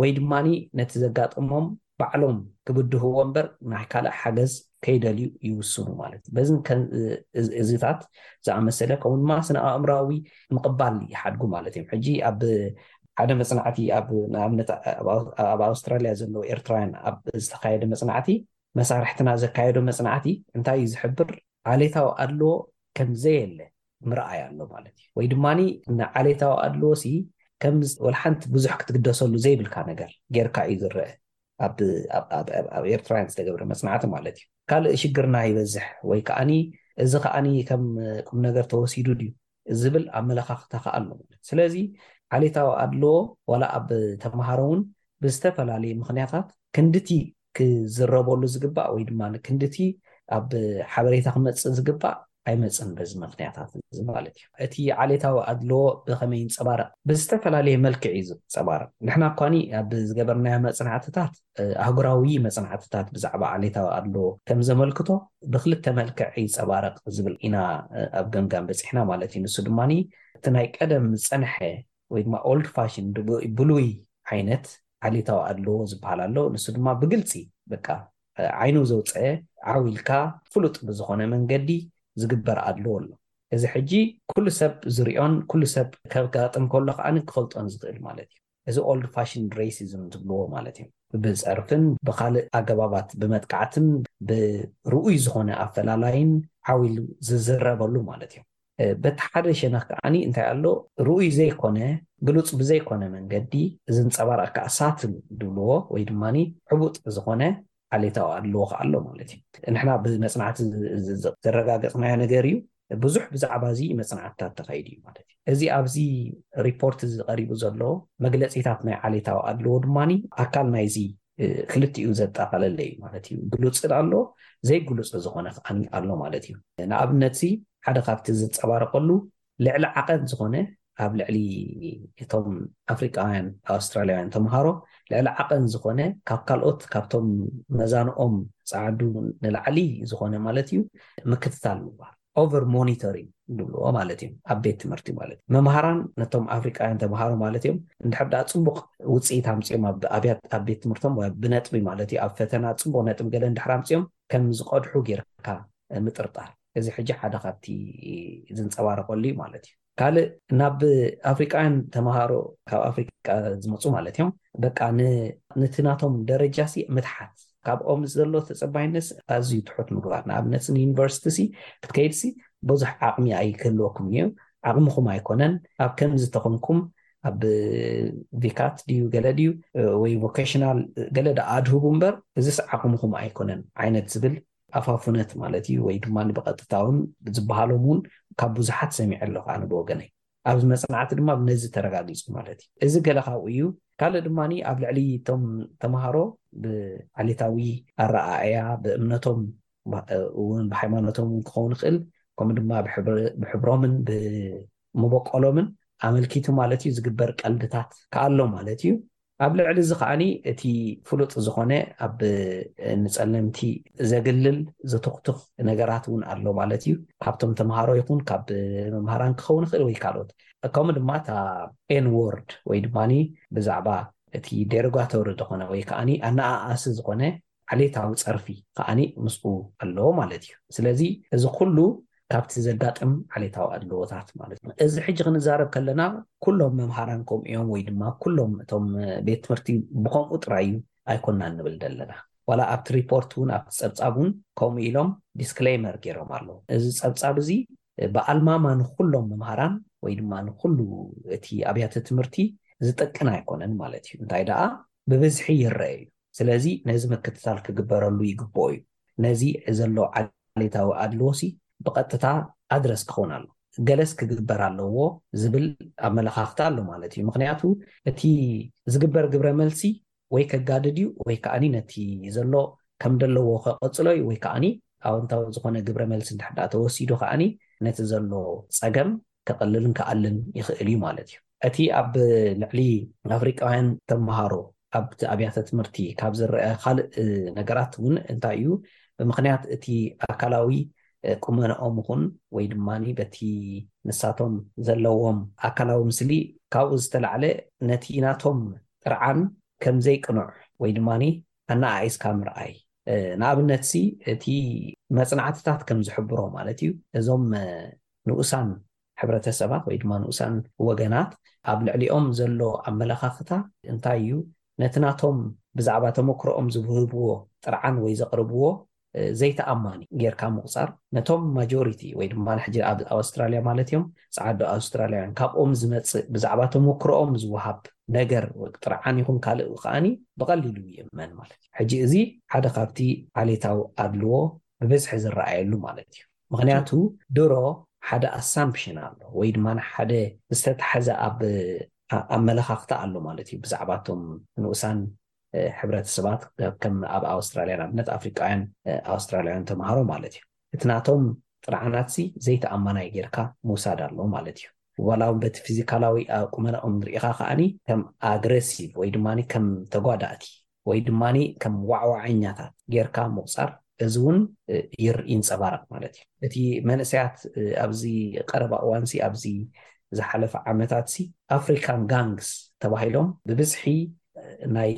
ወይ ድማ ነቲ ዘጋጠሞም ባዕሎም ክብድህዎ እምበር ናይ ካልእ ሓገዝ ከይደልዩ ይውስኑ ማለት እዩ። በዚ እዚታት ዝኣመሰለ ከምኡ ድማ ስነ ኣእምራዊ ምቕባል ይሓድጉ ማለት እዮም። ሕጂ ኣብ ሓደ መጽናዕቲ ኣብ ንኣብነት ኣብ ኣውስትራልያ ዘለዉ ኤርትራውያን ኣብ ዝተኻየደ መጽናዕቲ መሳርሕትና ዘካየዶ መጽናዕቲ እንታይ እዩ ዝሕብር? ዓሌታዊ ኣድልዎ ከም ዘየለ ምርኣይ ኣሎ ማለት እዩ ወይ ድማ ንዓሌታዊ ኣድልዎ ሲ ከም ወልሓንቲ ብዙሕ ክትግደሰሉ ዘይብልካ ነገር ጌርካ እዩ ዝረአ ኣብ ኤርትራውያን ዝተገብረ መፅናዕቲ ማለት እዩ ካልእ ሽግርና ይበዝሕ ወይ ከዓኒ እዚ ከዓኒ ከም ቁም ነገር ተወሲዱ ድዩ ዝብል ኣመለኻኽታ ከዓ ኣሎ ማለት ስለዚ ዓሌታዊ ኣድልዎ ዋላ ኣብ ተምሃሮ እውን ብዝተፈላለዩ ምክንያታት ክንድቲ ክዝረበሉ ዝግባእ ወይ ድማ ክንድቲ ኣብ ሓበሬታ ክመፅእ ዝግባእ ኣይመፅን በዚ ምክንያታት እዚ ማለት እዩ እቲ ዓሌታዊ ኣድለዎ ብከመይ ይንፀባረቕ ብዝተፈላለየ መልክዕ እዩ ዝፀባረቕ ንሕና እኳኒ ኣብ ዝገበርናዮ መፅናዕትታት ኣህጉራዊ መፅናዕትታት ብዛዕባ ዓሌታዊ ኣድለዎ ከም ዘመልክቶ ብክልተ መልክዕ ይፀባረቕ ዝብል ኢና ኣብ ገምጋም በፂሕና ማለት እዩ ንሱ ድማ እቲ ናይ ቀደም ዝፀንሐ ወይ ድማ ኦልድ ፋሽን ብሉይ ዓይነት ዓሌታዊ ኣድልዎ ዝበሃል ኣሎ። ንሱ ድማ ብግልፂ በቃ ዓይኑ ዘውፀአ ዓው ኢልካ ፍሉጥ ብዝኾነ መንገዲ ዝግበር ኣድልዎ ኣሎ። እዚ ሕጂ ኩሉ ሰብ ዝሪኦን ኩሉ ሰብ ከጋጥም ከሎ ከዓኒ ክፈልጦን ዝኽእል ማለት እዩ። እዚ ኦልድ ፋሽን ሬሲዝም ዝብልዎ ማለት እዩ። ብፀርፍን ብኻልእ ኣገባባት ብመጥቃዕትን ብርኡይ ዝኾነ ኣፈላላይን ዓው ኢሉ ዝዝረበሉ ማለት እዩ። በቲ ሓደ ሸነኽ ከኣ እንታይ ኣሎ ርኡይ ዘይኮነ ግሉጽ ብዘይኮነ መንገዲ ዝንጸባረቕ ከኣ ሳትል ድብልዎ ወይ ድማ ሕቡጥ ዝኾነ ዓሌታዊ ኣድልዎ ከኣ ኣሎ ማለት እዩ ንሕና ብመጽናዕቲ ዘረጋገጽናዮ ነገር እዩ ብዙሕ ብዛዕባ እዚ መጽናዕትታት ተኻይዱ እዩ ማለት እዩ እዚ ኣብዚ ሪፖርት እዚ ቀሪቡ ዘሎ መግለጺታት ናይ ዓሌታዊ ኣድልዎ ድማ ኣካል ናይዚ ክልቲኡ ዘጠቓለለ እዩ ማለት እዩ። ግሉጽን ኣሎ ዘይግሉጽ ዝኾነ ከኣ ኣሎ ማለት እዩ። ንኣብነት እዚ ሓደ ካብቲ ዝንጸባረቐሉ ልዕሊ ዓቐን ዝኾነ ኣብ ልዕሊ እቶም ኣፍሪቃውያን ኣውስትራልያውያን ተምሃሮ ልዕሊ ዓቐን ዝኾነ ካብ ካልኦት ካብቶም መዛንኦም ጸዓዱ ንላዕሊ ዝኾነ ማለት እዩ ምክትታል ምባል ኦቨር ሞኒተሪንግ ዝብልዎ ማለት እዩ ኣብ ቤት ትምህርቲ ማለት እዩ መምሃራን ነቶም ኣፍሪቃውያን ተምሃሮ ማለት እዮም እንድሕር ድኣ ፅቡቕ ውፅኢት ኣምፅኦም ኣብ ቤት ትምህርቶም ብነጥቢ ማለት እዩ ኣብ ፈተና ፅቡቕ ነጥቢ ገለ እንድሕር ኣምፅኦም ከም ዝቐድሑ ጌርካ ምጥርጣር እዚ ሕጂ ሓደ ካብቲ ዝንፀባረቐሉ እዩ ማለት እዩ ካልእ ናብ ኣፍሪቃውያን ተማሃሮ ካብ ኣፍሪቃ ዝመጹ ማለት እዮም በቃ ነቲ ናቶም ደረጃሲ ምትሓት ካብኦም ዘሎ ተጸባይነትሲ ኣዝዩ ትሑት ምግባር ንኣብነት ንዩኒቨርሲቲሲ ክትከይድሲ ብዙሕ ዓቕሚ ኣይክህልወኩምን እዩ ዓቕምኹም ኣይኮነን ኣብ ከምዚ ተኾንኩም ኣብ ቪካት ድዩ ገለ ድዩ ወይ ቮኬሽናል ገለ ደኣ ኣድህቡ እምበር እዚስ ዓቕምኹም ኣይኮነን ዓይነት ዝብል ኣፋፉነት ማለት እዩ ወይ ድማ ብቐጥታ ውን ዝብሃሎም ውን ካብ ብዙሓት ሰሚዐ ኣለኹ ኣነ ብወገነይ ኣብዚ መጽናዕቲ ድማ ብነዚ ተረጋጊጹ ማለት እዩ እዚ ገለ ካብኡ እዩ ካልእ ድማ ኣብ ልዕሊ እቶም ተምሃሮ ብዓሌታዊ ኣረኣእያ ብእምነቶም እውን ብሃይማኖቶም እውን ክኸውን ይኽእል ከምኡ ድማ ብሕብሮምን ብመበቆሎምን ኣመልኪቱ ማለት እዩ ዝግበር ቀልድታት ከኣሎ ማለት እዩ ኣብ ልዕሊ እዚ ከኣ እቲ ፍሉጥ ዝኾነ ኣብ ንጸለምቲ ዘግልል ዘቶኽቱኽ ነገራት እውን ኣሎ ማለት እዩ። ካብቶም ተምሃሮ ይኹን ካብ መምሃራን ክኸውን ይኽእል ወይ ካልኦት። ከምኡ ድማ እታ ኤን ዎርድ ወይ ድማ ብዛዕባ እቲ ዴሮጋቶሪ ዝኾነ ወይ ከኣ ኣነኣኣሲ ዝኾነ ዓሌታዊ ጸርፊ ከኣ ምስኡ ኣሎ ማለት እዩ። ስለዚ እዚ ኩሉ ካብቲ ዘጋጥም ዓሌታዊ ኣድልዎታት ማለት እዩ። እዚ ሕጂ ክንዛረብ ከለና ኩሎም መምሃራን ከምኡ እዮም ወይ ድማ ኩሎም እቶም ቤት ትምህርቲ ብኸምኡ ጥራይ ኣይኮናን ንብል ዘለና። ዋላ ኣብቲ ሪፖርት እውን ኣብቲ ጸብጻብ እውን ከምኡ ኢሎም ዲስክለይመር ገይሮም ኣለዉ። እዚ ጸብጻብ እዚ ብኣልማማ ንኹሎም መምሃራን ወይ ድማ ንኹሉ እቲ ኣብያተ ትምህርቲ ዝጥቅን ኣይኮነን ማለት እዩ። እንታይ ደኣ ብብዝሒ ይረኣ እዩ። ስለዚ ነዚ ምክትታል ክግበረሉ ይግብኦ እዩ። ነዚ ዘሎ ዓሌታዊ ኣድልዎሲ ብቐጥታ ኣድረስ ክኸውን ኣለዎ። ገለስ ክግበር ኣለዎ ዝብል ኣመለኻኽታ ኣሎ ማለት እዩ። ምኽንያቱ እቲ ዝግበር ግብረ መልሲ ወይ ከጋድድ እዩ ወይ ከኣ ነቲ ዘሎ ከም ደለዎ ከቐጽሎ እዩ ወይ ከኣ ኣወንታዊ ዝኾነ ግብረ መልሲ እንድሕር ደኣ ተወሲዱ ከኣ ነቲ ዘሎ ጸገም ከቕልልን ክኣልን ይኽእል እዩ ማለት እዩ። እቲ ኣብ ልዕሊ ኣፍሪቃውያን ተመሃሮ ኣብቲ ኣብያተ ትምህርቲ ካብ ዝረኣ ካልእ ነገራት እውን እንታይ እዩ፣ ብምኽንያት እቲ ኣካላዊ ቁመናኦም ይኹን ወይ ድማ በቲ ንሳቶም ዘለዎም ኣካላዊ ምስሊ ካብኡ ዝተላዕለ ነቲ ናቶም ጥርዓን ከም ዘይቅኑዕ ወይ ድማ ኣነኣኢስካ ምርኣይ ንኣብነትሲ እቲ መጽናዕትታት ከም ዝሕብሮ ማለት እዩ እዞም ንኡሳን ሕብረተሰባት ወይ ድማ ንኡሳን ወገናት ኣብ ልዕሊኦም ዘሎ ኣመለኻኽታ እንታይ እዩ፣ ነቲ ናቶም ብዛዕባ ተመክሮኦም ዝብህብዎ ጥርዓን ወይ ዘቕርብዎ ዘይተኣማኒ ጌርካ ምቑጻር ነቶም ማጆሪቲ ወይ ድማ ሕጂ ኣብ ኣውስትራልያ ማለት እዮም ጸዓዱ ኣውስትራልያውያን ካብኦም ዝመጽእ ብዛዕባ ተመክሮኦም ዝወሃብ ነገር ጥርዓን ይኹን ካልእ ከዓኒ ብቐሊሉ ይእመን ማለት እዩ። ሕጂ እዚ ሓደ ካብቲ ዓሌታዊ ኣድልዎ ብብዝሒ ዝረኣየሉ ማለት እዩ። ምክንያቱ ድሮ ሓደ ኣሳምፕሽን ኣሎ ወይ ድማ ሓደ ዝተታሕዘ ኣብ ኣመለኻኽታ ኣሎ ማለት እዩ ብዛዕባ እቶም ንኡሳን ሕብረተሰባት ከም ኣብ ኣውስትራልያ ንኣብነት ኣፍሪቃውያን ኣውስትራልያውያን ተምሃሮ ማለት እዩ እቲ ናቶም ጥርዓናት ሲ ዘይተኣማናይ ጌርካ ምውሳድ ኣሎ ማለት እዩ ዋላ እውን በቲ ፊዚካላዊ ቁመናኦም ንሪኢኻ ከዓኒ ከም ኣግረሲቭ ወይ ድማ ከም ተጓዳእቲ ወይ ድማ ከም ዋዕዋዐኛታት ጌርካ ምቑጻር፣ እዚ እውን ይር፣ ይንጸባረቕ ማለት እዩ። እቲ መንእሰያት ኣብዚ ቀረባ እዋንሲ፣ ኣብዚ ዝሓለፈ ዓመታትሲ፣ ኣፍሪካን ጋንግስ ተባሂሎም ብብዝሒ ናይ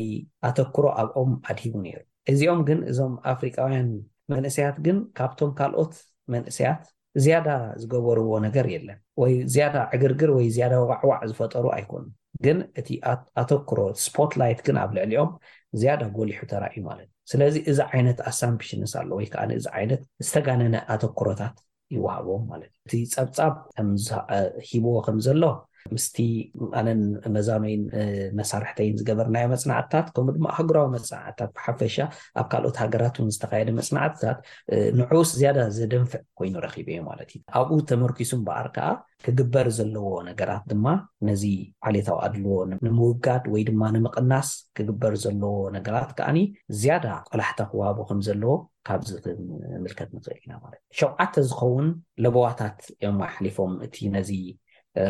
ኣተኩሮ ኣብኦም ኣድሂቡ ነይሩ። እዚኦም ግን፣ እዞም ኣፍሪቃውያን መንእሰያት ግን ካብቶም ካልኦት መንእሰያት ዝያዳ ዝገበርዎ ነገር የለን ወይ ዝያዳ ዕግርግር ወይ ዝያዳ ዋዕዋዕ ዝፈጠሩ ኣይኮኑን ግን እቲ ኣተኩሮ ስፖት ላይት ግን ኣብ ልዕሊኦም ዝያዳ ጎሊሑ ተራእዩ ማለት እዩ ስለዚ እዚ ዓይነት ኣሳምፕሽንስ ኣሎ ወይ ከዓ እዚ ዓይነት ዝተጋነነ ኣተኩሮታት ይወሃቦም ማለት እዩ እቲ ፀብፃብ ከም ሂብዎ ከም ዘሎ ምስቲ ኣነን መዛኖይን መሳርሕተይን ዝገበርናዮ መጽናዕትታት ከምኡ ድማ ኣህጉራዊ መጽናዕትታት ብሓፈሻ ኣብ ካልኦት ሃገራት እውን ዝተኻየደ መጽናዕትታት ንዕኡስ ዝያዳ ዘደንፍዕ ኮይኑ ረኺበዮ ማለት እዩ ኣብኡ ተመርኪሱ እምበኣር ከዓ ክግበር ዘለዎ ነገራት ድማ ነዚ ዓሌታዊ ኣድልዎ ንምውጋድ ወይ ድማ ንምቕናስ ክግበር ዘለዎ ነገራት ከዓኒ ዝያዳ ቆላሕታ ክወሃቦ ከም ዘለዎ ካብዚ ክንምልከት ንኽእል ኢና ማለት ሸውዓተ ዝኸውን ለበዋታት እዮም ኣሕሊፎም እቲ ነዚ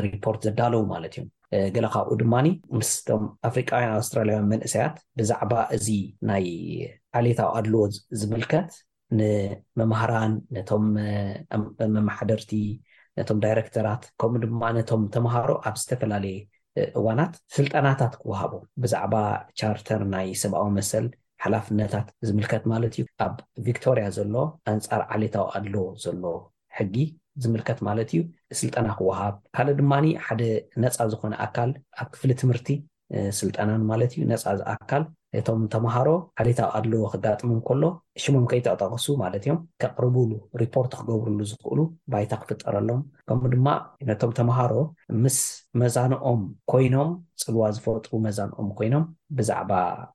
ሪፖርት ዘዳለዉ ማለት እዮም። ገለ ካብኡ ድማ ምስ ቶም ኣፍሪቃውያን ኣውስትራልያውያን መንእሰያት ብዛዕባ እዚ ናይ ዓሌታዊ ኣድልዎ ዝምልከት ንመማህራን ነቶም መማሓደርቲ ነቶም ዳይረክተራት ከምኡ ድማ ነቶም ተምሃሮ ኣብ ዝተፈላለየ እዋናት ስልጠናታት ክወሃቦም ብዛዕባ ቻርተር ናይ ሰብኣዊ መሰል ሓላፍነታት ዝምልከት ማለት እዩ ኣብ ቪክቶርያ ዘሎ ኣንጻር ዓሌታዊ ኣድሎ ዘሎ ሕጊ ዝምልከት ማለት እዩ ስልጠና ክወሃብ ካልእ ድማ ሓደ ነፃ ዝኾነ ኣካል ኣብ ክፍሊ ትምህርቲ ስልጠናን ማለት እዩ ነፃ ኣካል እቶም ተምሃሮ ዓሌታዊ ኣድልዎ ከጋጥሞም ከሎ ሽሞም ከይተጠቐሱ ማለት እዮም ከቕርቡሉ ሪፖርት ክገብሩሉ ዝኽእሉ ባይታ ክፍጠረሎም ከምኡ ድማ ነቶም ተምሃሮ ምስ መዛንኦም ኮይኖም ፅልዋ ዝፈጥሩ መዛንኦም ኮይኖም ብዛዕባ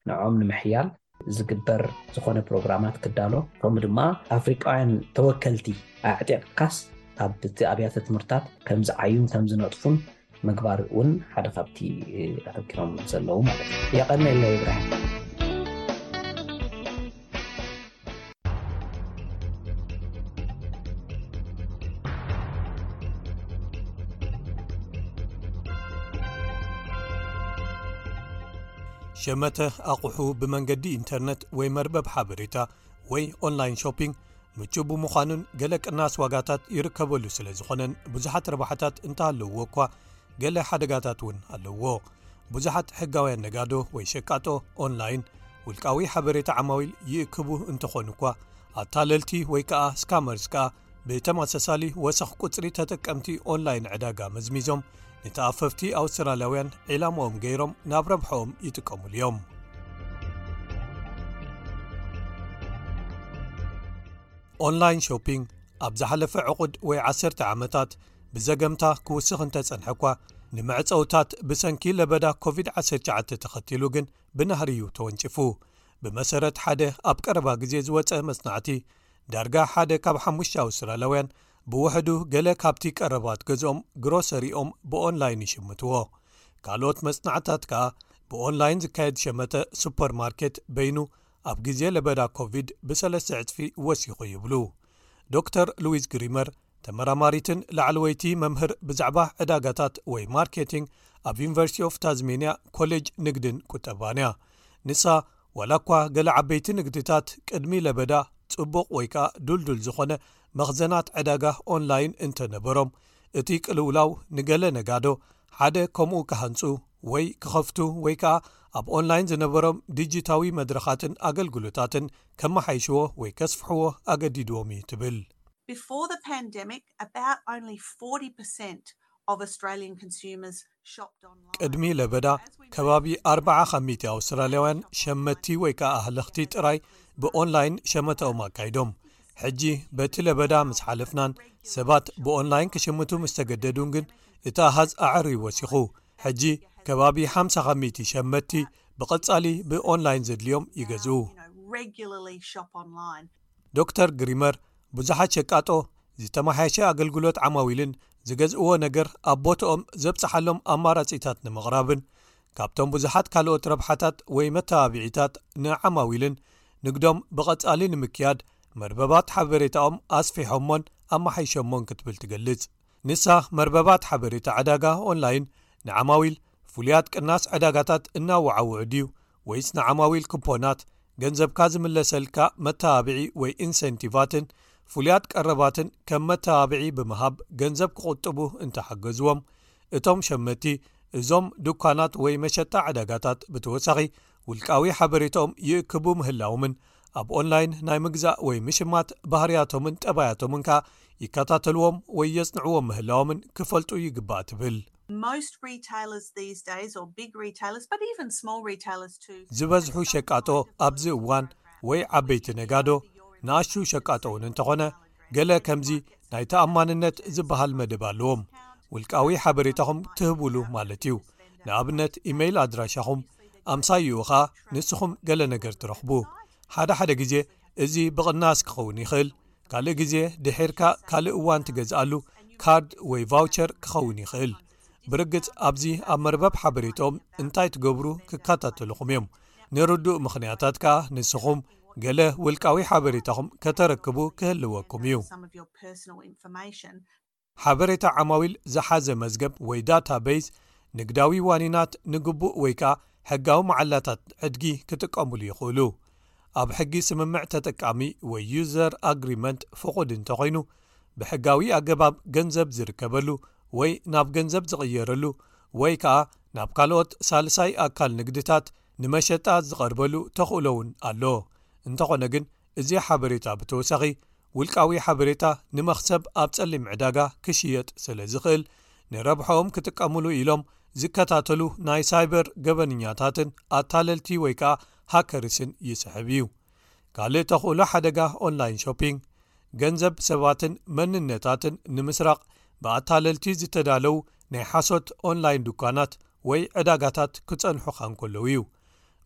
ንዕኦም ንምሕያል ዝግበር ዝኾነ ፕሮግራማት ክዳሎ ከምኡ ድማ ኣፍሪቃውያን ተወከልቲ ኣዕጢቕካስ ኣብቲ ኣብያተ ትምህርታት ከምዝዓዩን ከምዝነጥፉን ምግባር እውን ሓደ ካብቲ ኣተኪሮም ዘለዉ ማለት እዩ የቀኒለይ ብርሃን ሸመተ ኣቝሑ ብመንገዲ ኢንተርነት ወይ መርበብ ሓበሬታ ወይ ኦንላይን ሾፒንግ ምቹ ብምዃኑን ገለ ቅናስ ዋጋታት ይርከበሉ ስለ ዝዀነን ብዙሓት ረባሕታት እንተሃለውዎ እኳ ገለ ሓደጋታት እውን ኣለውዎ ብዙሓት ሕጋውያን ነጋዶ ወይ ሸቃጦ ኦንላይን ውልቃዊ ሓበሬታ ዓማዊል ይእክቡ እንተኾኑ እኳ ኣታለልቲ ወይ ከዓ ስካመርስ ከኣ ብተመሳሳሊ ወሰኽ ቁፅሪ ተጠቀምቲ ኦንላይን ዕዳጋ መዝሚዞም ንተኣፈፍቲ ኣውስትራልያውያን ዒላማኦም ገይሮም ናብ ረብሐኦም ይጥቀሙሉ እዮም ኦንላይን ሾፒንግ ኣብ ዝሓለፈ ዕቑድ ወይ 1ሰ ዓመታት ብዘገምታ ክውስኽ እንተ ጸንሐ እኳ ንመዕጸውታት ብሰንኪ ለበዳ ኮቪድ-19 ተኸቲሉ ግን ብናህሪ እዩ ተወንጪፉ። ብመሰረት ሓደ ኣብ ቀረባ ግዜ ዝወጸ መጽናዕቲ ዳርጋ ሓደ ካብ ሓሙሽተ ኣውስትራልያውያን ብውሕዱ ገለ ካብቲ ቀረባት ገዝኦም ግሮሰሪኦም ብኦንላይን ይሽምትዎ። ካልኦት መጽናዕትታት ከኣ ብኦንላይን ዝካየድ ሸመተ ሱፐር ማርኬት በይኑ ኣብ ግዜ ለበዳ ኮቪድ ብሰለስተ ዕጽፊ ወሲኹ ይብሉ። ዶክተር ሉዊዝ ግሪመር ተመራማሪትን ላዕለወይቲ መምህር ብዛዕባ ዕዳጋታት ወይ ማርኬቲንግ ኣብ ዩኒቨርሲቲ ኦፍ ታዝሜንያ ኮሌጅ ንግድን ቁጠባን እያ ንሳ ዋላ እኳ ገለ ዓበይቲ ንግድታት ቅድሚ ለበዳ ጽቡቕ ወይ ከኣ ዱልዱል ዝኾነ መኽዘናት ዕዳጋ ኦንላይን እንተነበሮም እቲ ቅልውላው ንገለ ነጋዶ ሓደ ከምኡ ክሃንፁ ወይ ክኸፍቱ ወይ ከኣ ኣብ ኦንላይን ዝነበሮም ዲጂታዊ መድረኻትን ኣገልግሎታትን ከመሓይሽዎ ወይ ከስፍሕዎ ኣገዲድዎም እዩ ትብል Before the pandemic, about only 40% of Australian consumers shopped online. ቅድሚ ለበዳ፣ ከባቢ ኣርብዓ ካብ ሚእቲ ኣውስትራልያውያን ሸመትቲ ወይ ከኣ ኣህለኽቲ ጥራይ ብኦንላይን ሸመታኦም ኣካይዶም። ሕጂ በቲ ለበዳ ምስ ሓለፍናን ሰባት ብኦንላይን ክሽምቱ ምስ ተገደዱን ግን እቲ ኣሃዝ ኣዐርዩ ወሲኹ። ሕጂ ከባቢ ሓምሳ ካብ ሚእቲ ሸመትቲ ብቐጻሊ ብኦንላይን ዘድልዮም ይገዝኡ። Regularly shop online. ዶክተር ግሪመር ብዙሓት ሸቃጦ ዝተመሓየሸ ኣገልግሎት ዓማዊልን ዝገዝእዎ ነገር ኣብ ቦትኦም ዘብጽሓሎም ኣማራጺታት ንምቕራብን ካብቶም ብዙሓት ካልኦት ረብሓታት ወይ መተባቢዒታት ንዓማዊልን ንግዶም ብቐጻሊ ንምክያድ መርበባት ሓበሬታኦም ኣስፊሖሞን ኣመሓይሸሞን ክትብል ትገልጽ ንሳ መርበባት ሓበሬታ ዕዳጋ ኦንላይን ንዓማዊል ፍሉያት ቅናስ ዕዳጋታት እናወዓውዑ ድዩ ወይስ ንዓማዊል ኩፖናት፣ ገንዘብካ ዝምለሰልካ መተባብዒ ወይ ኢንሰንቲቫትን ፍሉያት ቀረባትን ከም መተባብዒ ብምሃብ ገንዘብ ክቝጥቡ እንተ ሓገዝዎም፣ እቶም ሸመትቲ እዞም ዱኳናት ወይ መሸጣ ዕዳጋታት ብተወሳኺ ውልቃዊ ሓበሬታኦም ይእክቡ ምህላዎምን ኣብ ኦንላይን ናይ ምግዛእ ወይ ምሽማት ባህርያቶምን ጠባያቶምን ከኣ ይከታተልዎም ወይ የጽንዕዎም ምህላዎምን ክፈልጡ ይግባእ ትብል። Most retailers these days or big retailers but even small retailers too. ዝበዝሑ ሸቃጦ ኣብዚ እዋን ወይ ዓበይቲ ነጋዶ ንኣሽቱ ሸቃጦ ውን እንተኾነ ገለ ከምዚ ናይ ተኣማንነት ዝበሃል መደብ ኣለዎም ውልቃዊ ሓበሬታኹም ትህብሉ ማለት እዩ ንኣብነት ኢመይል ኣድራሻኹም ኣምሳይኡ ኸኣ ንስኹም ገለ ነገር ትረኽቡ ሓደ ሓደ ግዜ እዚ ብቕናስ ክኸውን ይኽእል ካልእ ግዜ ድሒርካ ካልእ እዋን ትገዝኣሉ ካርድ ወይ ቫውቸር ክኸውን ይኽእል ብርግጽ ኣብዚ ኣብ መርበብ ሓበሬቶም እንታይ ትገብሩ ክከታተልኹም እዮም ንርዱእ ምኽንያታት ከኣ ንስኹም ገለ ውልቃዊ ሓበሬታኹም ከተረክቡ ክህልወኩም እዩ። ሓበሬታ ዓማዊል ዝሓዘ መዝገብ ወይ ዳታ በይዝ ንግዳዊ ዋኒናት ንግቡእ ወይ ከኣ ሕጋዊ መዓላታት ዕድጊ ክጥቀሙሉ ይኽእሉ። ኣብ ሕጊ ስምምዕ ተጠቃሚ ወይ ዩዘር ኣግሪመንት ፍቑድ እንተኾይኑ ብሕጋዊ ኣገባብ ገንዘብ ዝርከበሉ ወይ ናብ ገንዘብ ዝቕየረሉ ወይ ከኣ ናብ ካልኦት ሳልሳይ ኣካል ንግድታት ንመሸጣ ዝቐርበሉ ተኽእሎ'ውን ኣሎ እንተኾነ ግን እዚ ሓበሬታ ብተወሳኺ ውልቃዊ ሓበሬታ ንመኽሰብ ኣብ ጸሊም ዕዳጋ ክሽየጥ ስለ ዝኽእል ንረብሐኦም ክጥቀምሉ ኢሎም ዝከታተሉ ናይ ሳይበር ገበንኛታትን ኣታለልቲ ወይ ከኣ ሃከርስን ይስሕብ እዩ ካልእ ተኽእሎ ሓደጋ ኦንላይን ሾፒንግ ገንዘብ ሰባትን መንነታትን ንምስራቕ ብኣታለልቲ ዝተዳለው ናይ ሓሶት ኦንላይን ዱካናት ወይ ዕዳጋታት ክጸንሑኻ እንከለዉ እዩ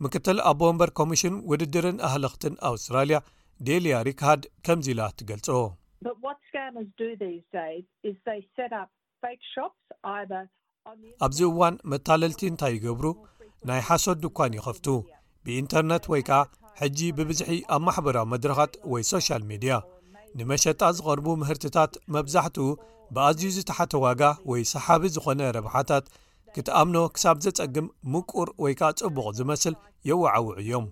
ምክትል ኣቦ ወንበር ኮሚሽን ውድድርን ኣህለኽትን ኣውስትራልያ ዴልያ ሪክሃድ ከምዚ ኢላ ትገልጾ። ኣብዚ እዋን መታለልቲ እንታይ ይገብሩ ናይ ሓሶት ድኳን ይኸፍቱ ብኢንተርነት ወይ ከኣ ሕጂ ብብዝሒ ኣብ ማሕበራዊ መድረኻት ወይ ሶሻል ሜድያ ንመሸጣ ዝቐርቡ ምህርትታት መብዛሕትኡ ብኣዝዩ ዝተሓተ ዋጋ ወይ ሰሓቢ ዝኾነ ረብሓታት ክትኣምኖ ክሳብ ዘጸግም ምቁር ወይ ከኣ ጽቡቕ ዝመስል የወዓውዑ እዮም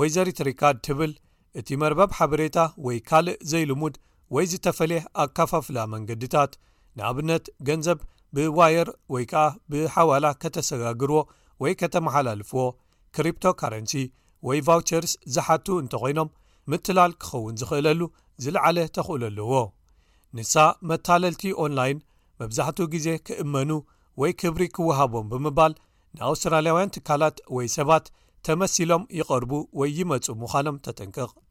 ወይዘሪት ሪካድ ትብል እቲ መርበብ ሓበሬታ ወይ ካልእ ዘይልሙድ ወይ ዝተፈለየ ኣካፋፍላ መንገድታት ንኣብነት ገንዘብ ብዋየር ወይ ከኣ ብሓዋላ ከተሰጋግርዎ ወይ ከተመሓላልፍዎ ክሪፕቶ ካረንሲ ወይ ቫውቸርስ ዝሓቱ እንተኾይኖም ምትላል ክኸውን ዝኽእለሉ ዝልዓለ ተኽእሎ ኣለዎ። ንሳ መታለልቲ ኦንላይን መብዛሕትኡ ግዜ ክእመኑ ወይ ክብሪ ክወሃቦም ብምባል ንኣውስትራልያውያን ትካላት ወይ ሰባት ተመሲሎም ይቐርቡ ወይ ይመጹ ምዃኖም ተጠንቅቕ።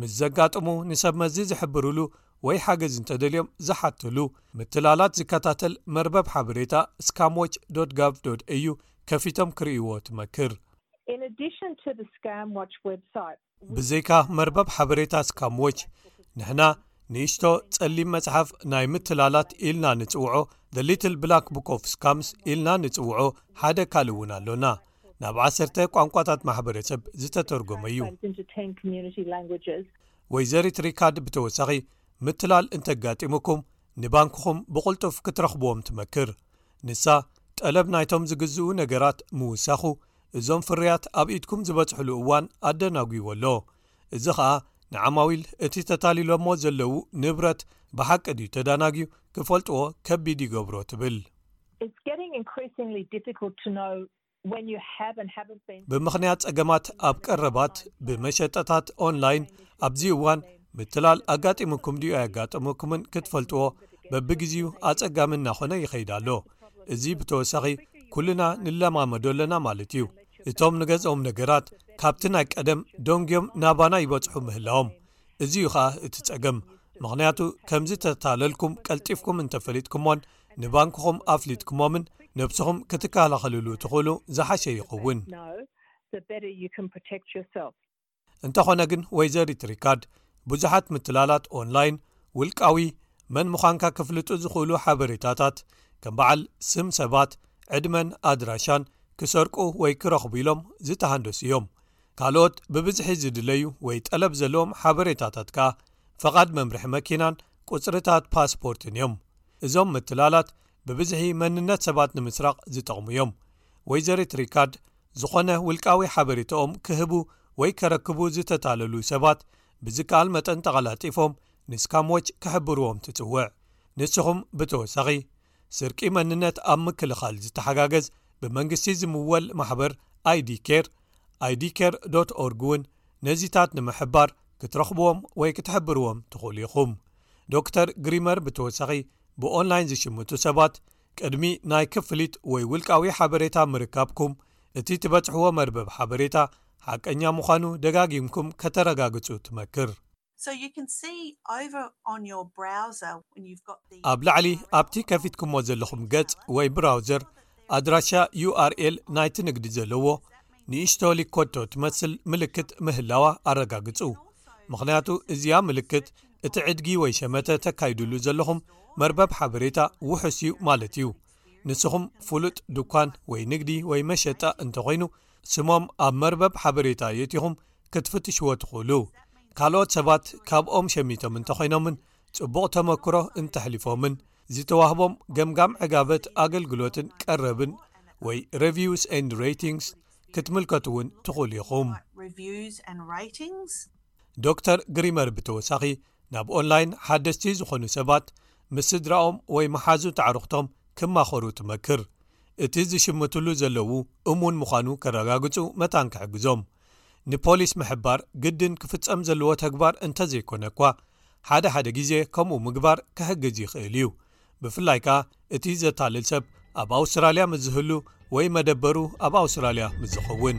ምስ ዘጋጥሙ ንሰብ መዚ ዝሕብርሉ ወይ ሓገዝ እንተደልዮም ዝሓትሉ ምትላላት ዝከታተል መርበብ ሓበሬታ Scamwatch ዶት ጋቭ ዶት ኤዩ ከፊቶም ክርእይዎ ትመክር። ብዘይካ መርበብ ሓበሬታ Scamwatch ንሕና ንእሽቶ ጸሊም መጽሓፍ ናይ ምትላላት ኢልና ንጽውዖ The Little Black Book of Scams ኢልና ንጽውዖ ሓደ ካልእ እውን ኣሎና። ናብ ዓሰርተ ቋንቋታት ማሕበረሰብ ዝተተርጎመ እዩ። ወይዘሪት ሪካድ ብተወሳኺ ምትላል እንተጋጢሙኩም ንባንክኹም ብቕልጡፍ ክትረኽብዎም ትመክር። ንሳ ጠለብ ናይቶም ዝግዝኡ ነገራት ምውሳኹ እዞም ፍርያት ኣብ ኢድኩም ዝበጽሕሉ እዋን ኣደናጒዎ ኣሎ፣ እዚ ኸኣ ንዓማዊል እቲ ተታሊሎሞ ዘለዉ ንብረት ብሓቂ ድዩ ተዳናግዩ ክፈልጥዎ ከቢድ ይገብሮ ትብል። It's getting increasingly difficult to know when you have and haven't been. ብምኽንያት ጸገማት ኣብ ቀረባት ብመሸጠታት ኦንላይን ኣብዚ እዋን ምትላል ኣጋጢሙኩም ድዩ ኣየጋጠመኩምን ክትፈልጥዎ በብግዜኡ ኣጸጋሚ እናኾነ ይኸይድ ኣሎ እዚ ብተወሳኺ ኩሉና ንለማመዶ ኣለና ማለት እዩ እቶም ንገዝኦም ነገራት ካብቲ ናይ ቀደም ደንጉዮም ናባና ይበጽሑ ምህላዎም እዚ እዩ ኸኣ እቲ ጸገም ምኽንያቱ ከምዚ ተታለልኩም ቀልጢፍኩም እንተፈሊጥኩሞን ንባንክኹም ኣፍሊጥኩሞምን ነብስኹም ክትከላኸልሉ ትኽእሉ ዝሓሸ ይኸውን። እንተኾነ ግን ወይዘሪት ሪካርድ ብዙሓት ምትላላት ኦንላይን ውልቃዊ መን ምዃንካ ክፍልጡ ዝኽእሉ ሓበሬታታት ከም በዓል ስም ሰባት ዕድመን ኣድራሻን ክሰርቁ ወይ ክረኽቡ ኢሎም ዝተሃንደሱ እዮም ካልኦት ብብዝሒ ዝድለዩ ወይ ጠለብ ዘለዎም ሓበሬታታት ከኣ ፈቓድ መምርሒ መኪናን ቁጽርታት ፓስፖርትን እዮም። እዞም ምትላላት ብብዝሒ መንነት ሰባት ንምስራቕ ዝጠቕሙ እዮም። ወይዘሪት ሪካርድ ዝኾነ ውልቃዊ ሓበሬታኦም ክህቡ ወይ ከረክቡ ዝተታለሉ ሰባት ብዝከኣል መጠን ተቐላጢፎም ንስካምዎች ክሕብርዎም ትጽውዕ። ንስኹም ብተወሳኺ ስርቂ መንነት ኣብ ምክልኻል ዝተሓጋገዝ ብመንግስቲ ዝምወል ማሕበር ኣይዲ ኬር ኣይዲ ኬር ኦርg እውን ነዚታት ንምሕባር ክትረኽብዎም ወይ ክትሕብርዎም ትኽእሉ ኢኹም ዶክተር ግሪመር ብተወሳኺ ብኦንላይን ዝሽምቱ ሰባት ቅድሚ ናይ ክፍሊት ወይ ውልቃዊ ሓበሬታ ምርካብኩም እቲ ትበጽሕዎ መርበብ ሓበሬታ ሓቀኛ ምዃኑ ደጋጊምኩም ከተረጋግጹ ትመክር ኣብ ላዕሊ ኣብቲ ከፊትኩሞ ዘለኹም ገጽ ወይ ብራውዘር ኣድራሻ url ናይቲ ንግዲ ዘለዎ ንእሽቶ ሊኮቶ ትመስል ምልክት ምህላዋ ኣረጋግጹ ምኽንያቱ እዚኣ ምልክት እቲ ዕድጊ ወይ ሸመተ ተካይዱሉ ዘለኹም መርበብ ሓበሬታ ውሑስ እዩ ማለት እዩ ንስኹም ፍሉጥ ድኳን ወይ ንግዲ ወይ መሸጣ እንተኾይኑ ብ ስሞም ኣብ መርበብ ሓበሬታ የእቲኹም ክትፍትሽዎ ትኽእሉ ካልኦት ሰባት ካብኦም ሸሚቶም እንተኾይኖምን ጽቡቕ ተመክሮ እንተሕሊፎምን ዝተዋህቦም ገምጋም ዕጋበት ኣገልግሎትን ቀረብን ወይ ረቪስ ን ሬቲንግስ ክትምልከት እውን ትኽእሉ ኢኹም ዶር ግሪመር ብተወሳኺ ናብ ኦንላይን ሓደስቲ ዝኾኑ ሰባት ምስ ስድራኦም ወይ መሓዙ ተዕርኽቶም ክማኸሩ ትመክር እቲ ዝሽምትሉ ዘለዉ እሙን ምዃኑ ከረጋግጹ መታን ክሕግዞም። ንፖሊስ ምሕባር ግድን ክፍጸም ዘለዎ ተግባር እንተ ዘይኰነ እኳ፣ ሓደ ሓደ ግዜ ከምኡ ምግባር ክሕግዝ ይኽእል እዩ፣ ብፍላይ ከኣ እቲ ዘታልል ሰብ ኣብ ኣውስትራልያ ምስ ዝህሉ ወይ መደበሩ ኣብ ኣውስትራልያ ምስ ዝኸውን።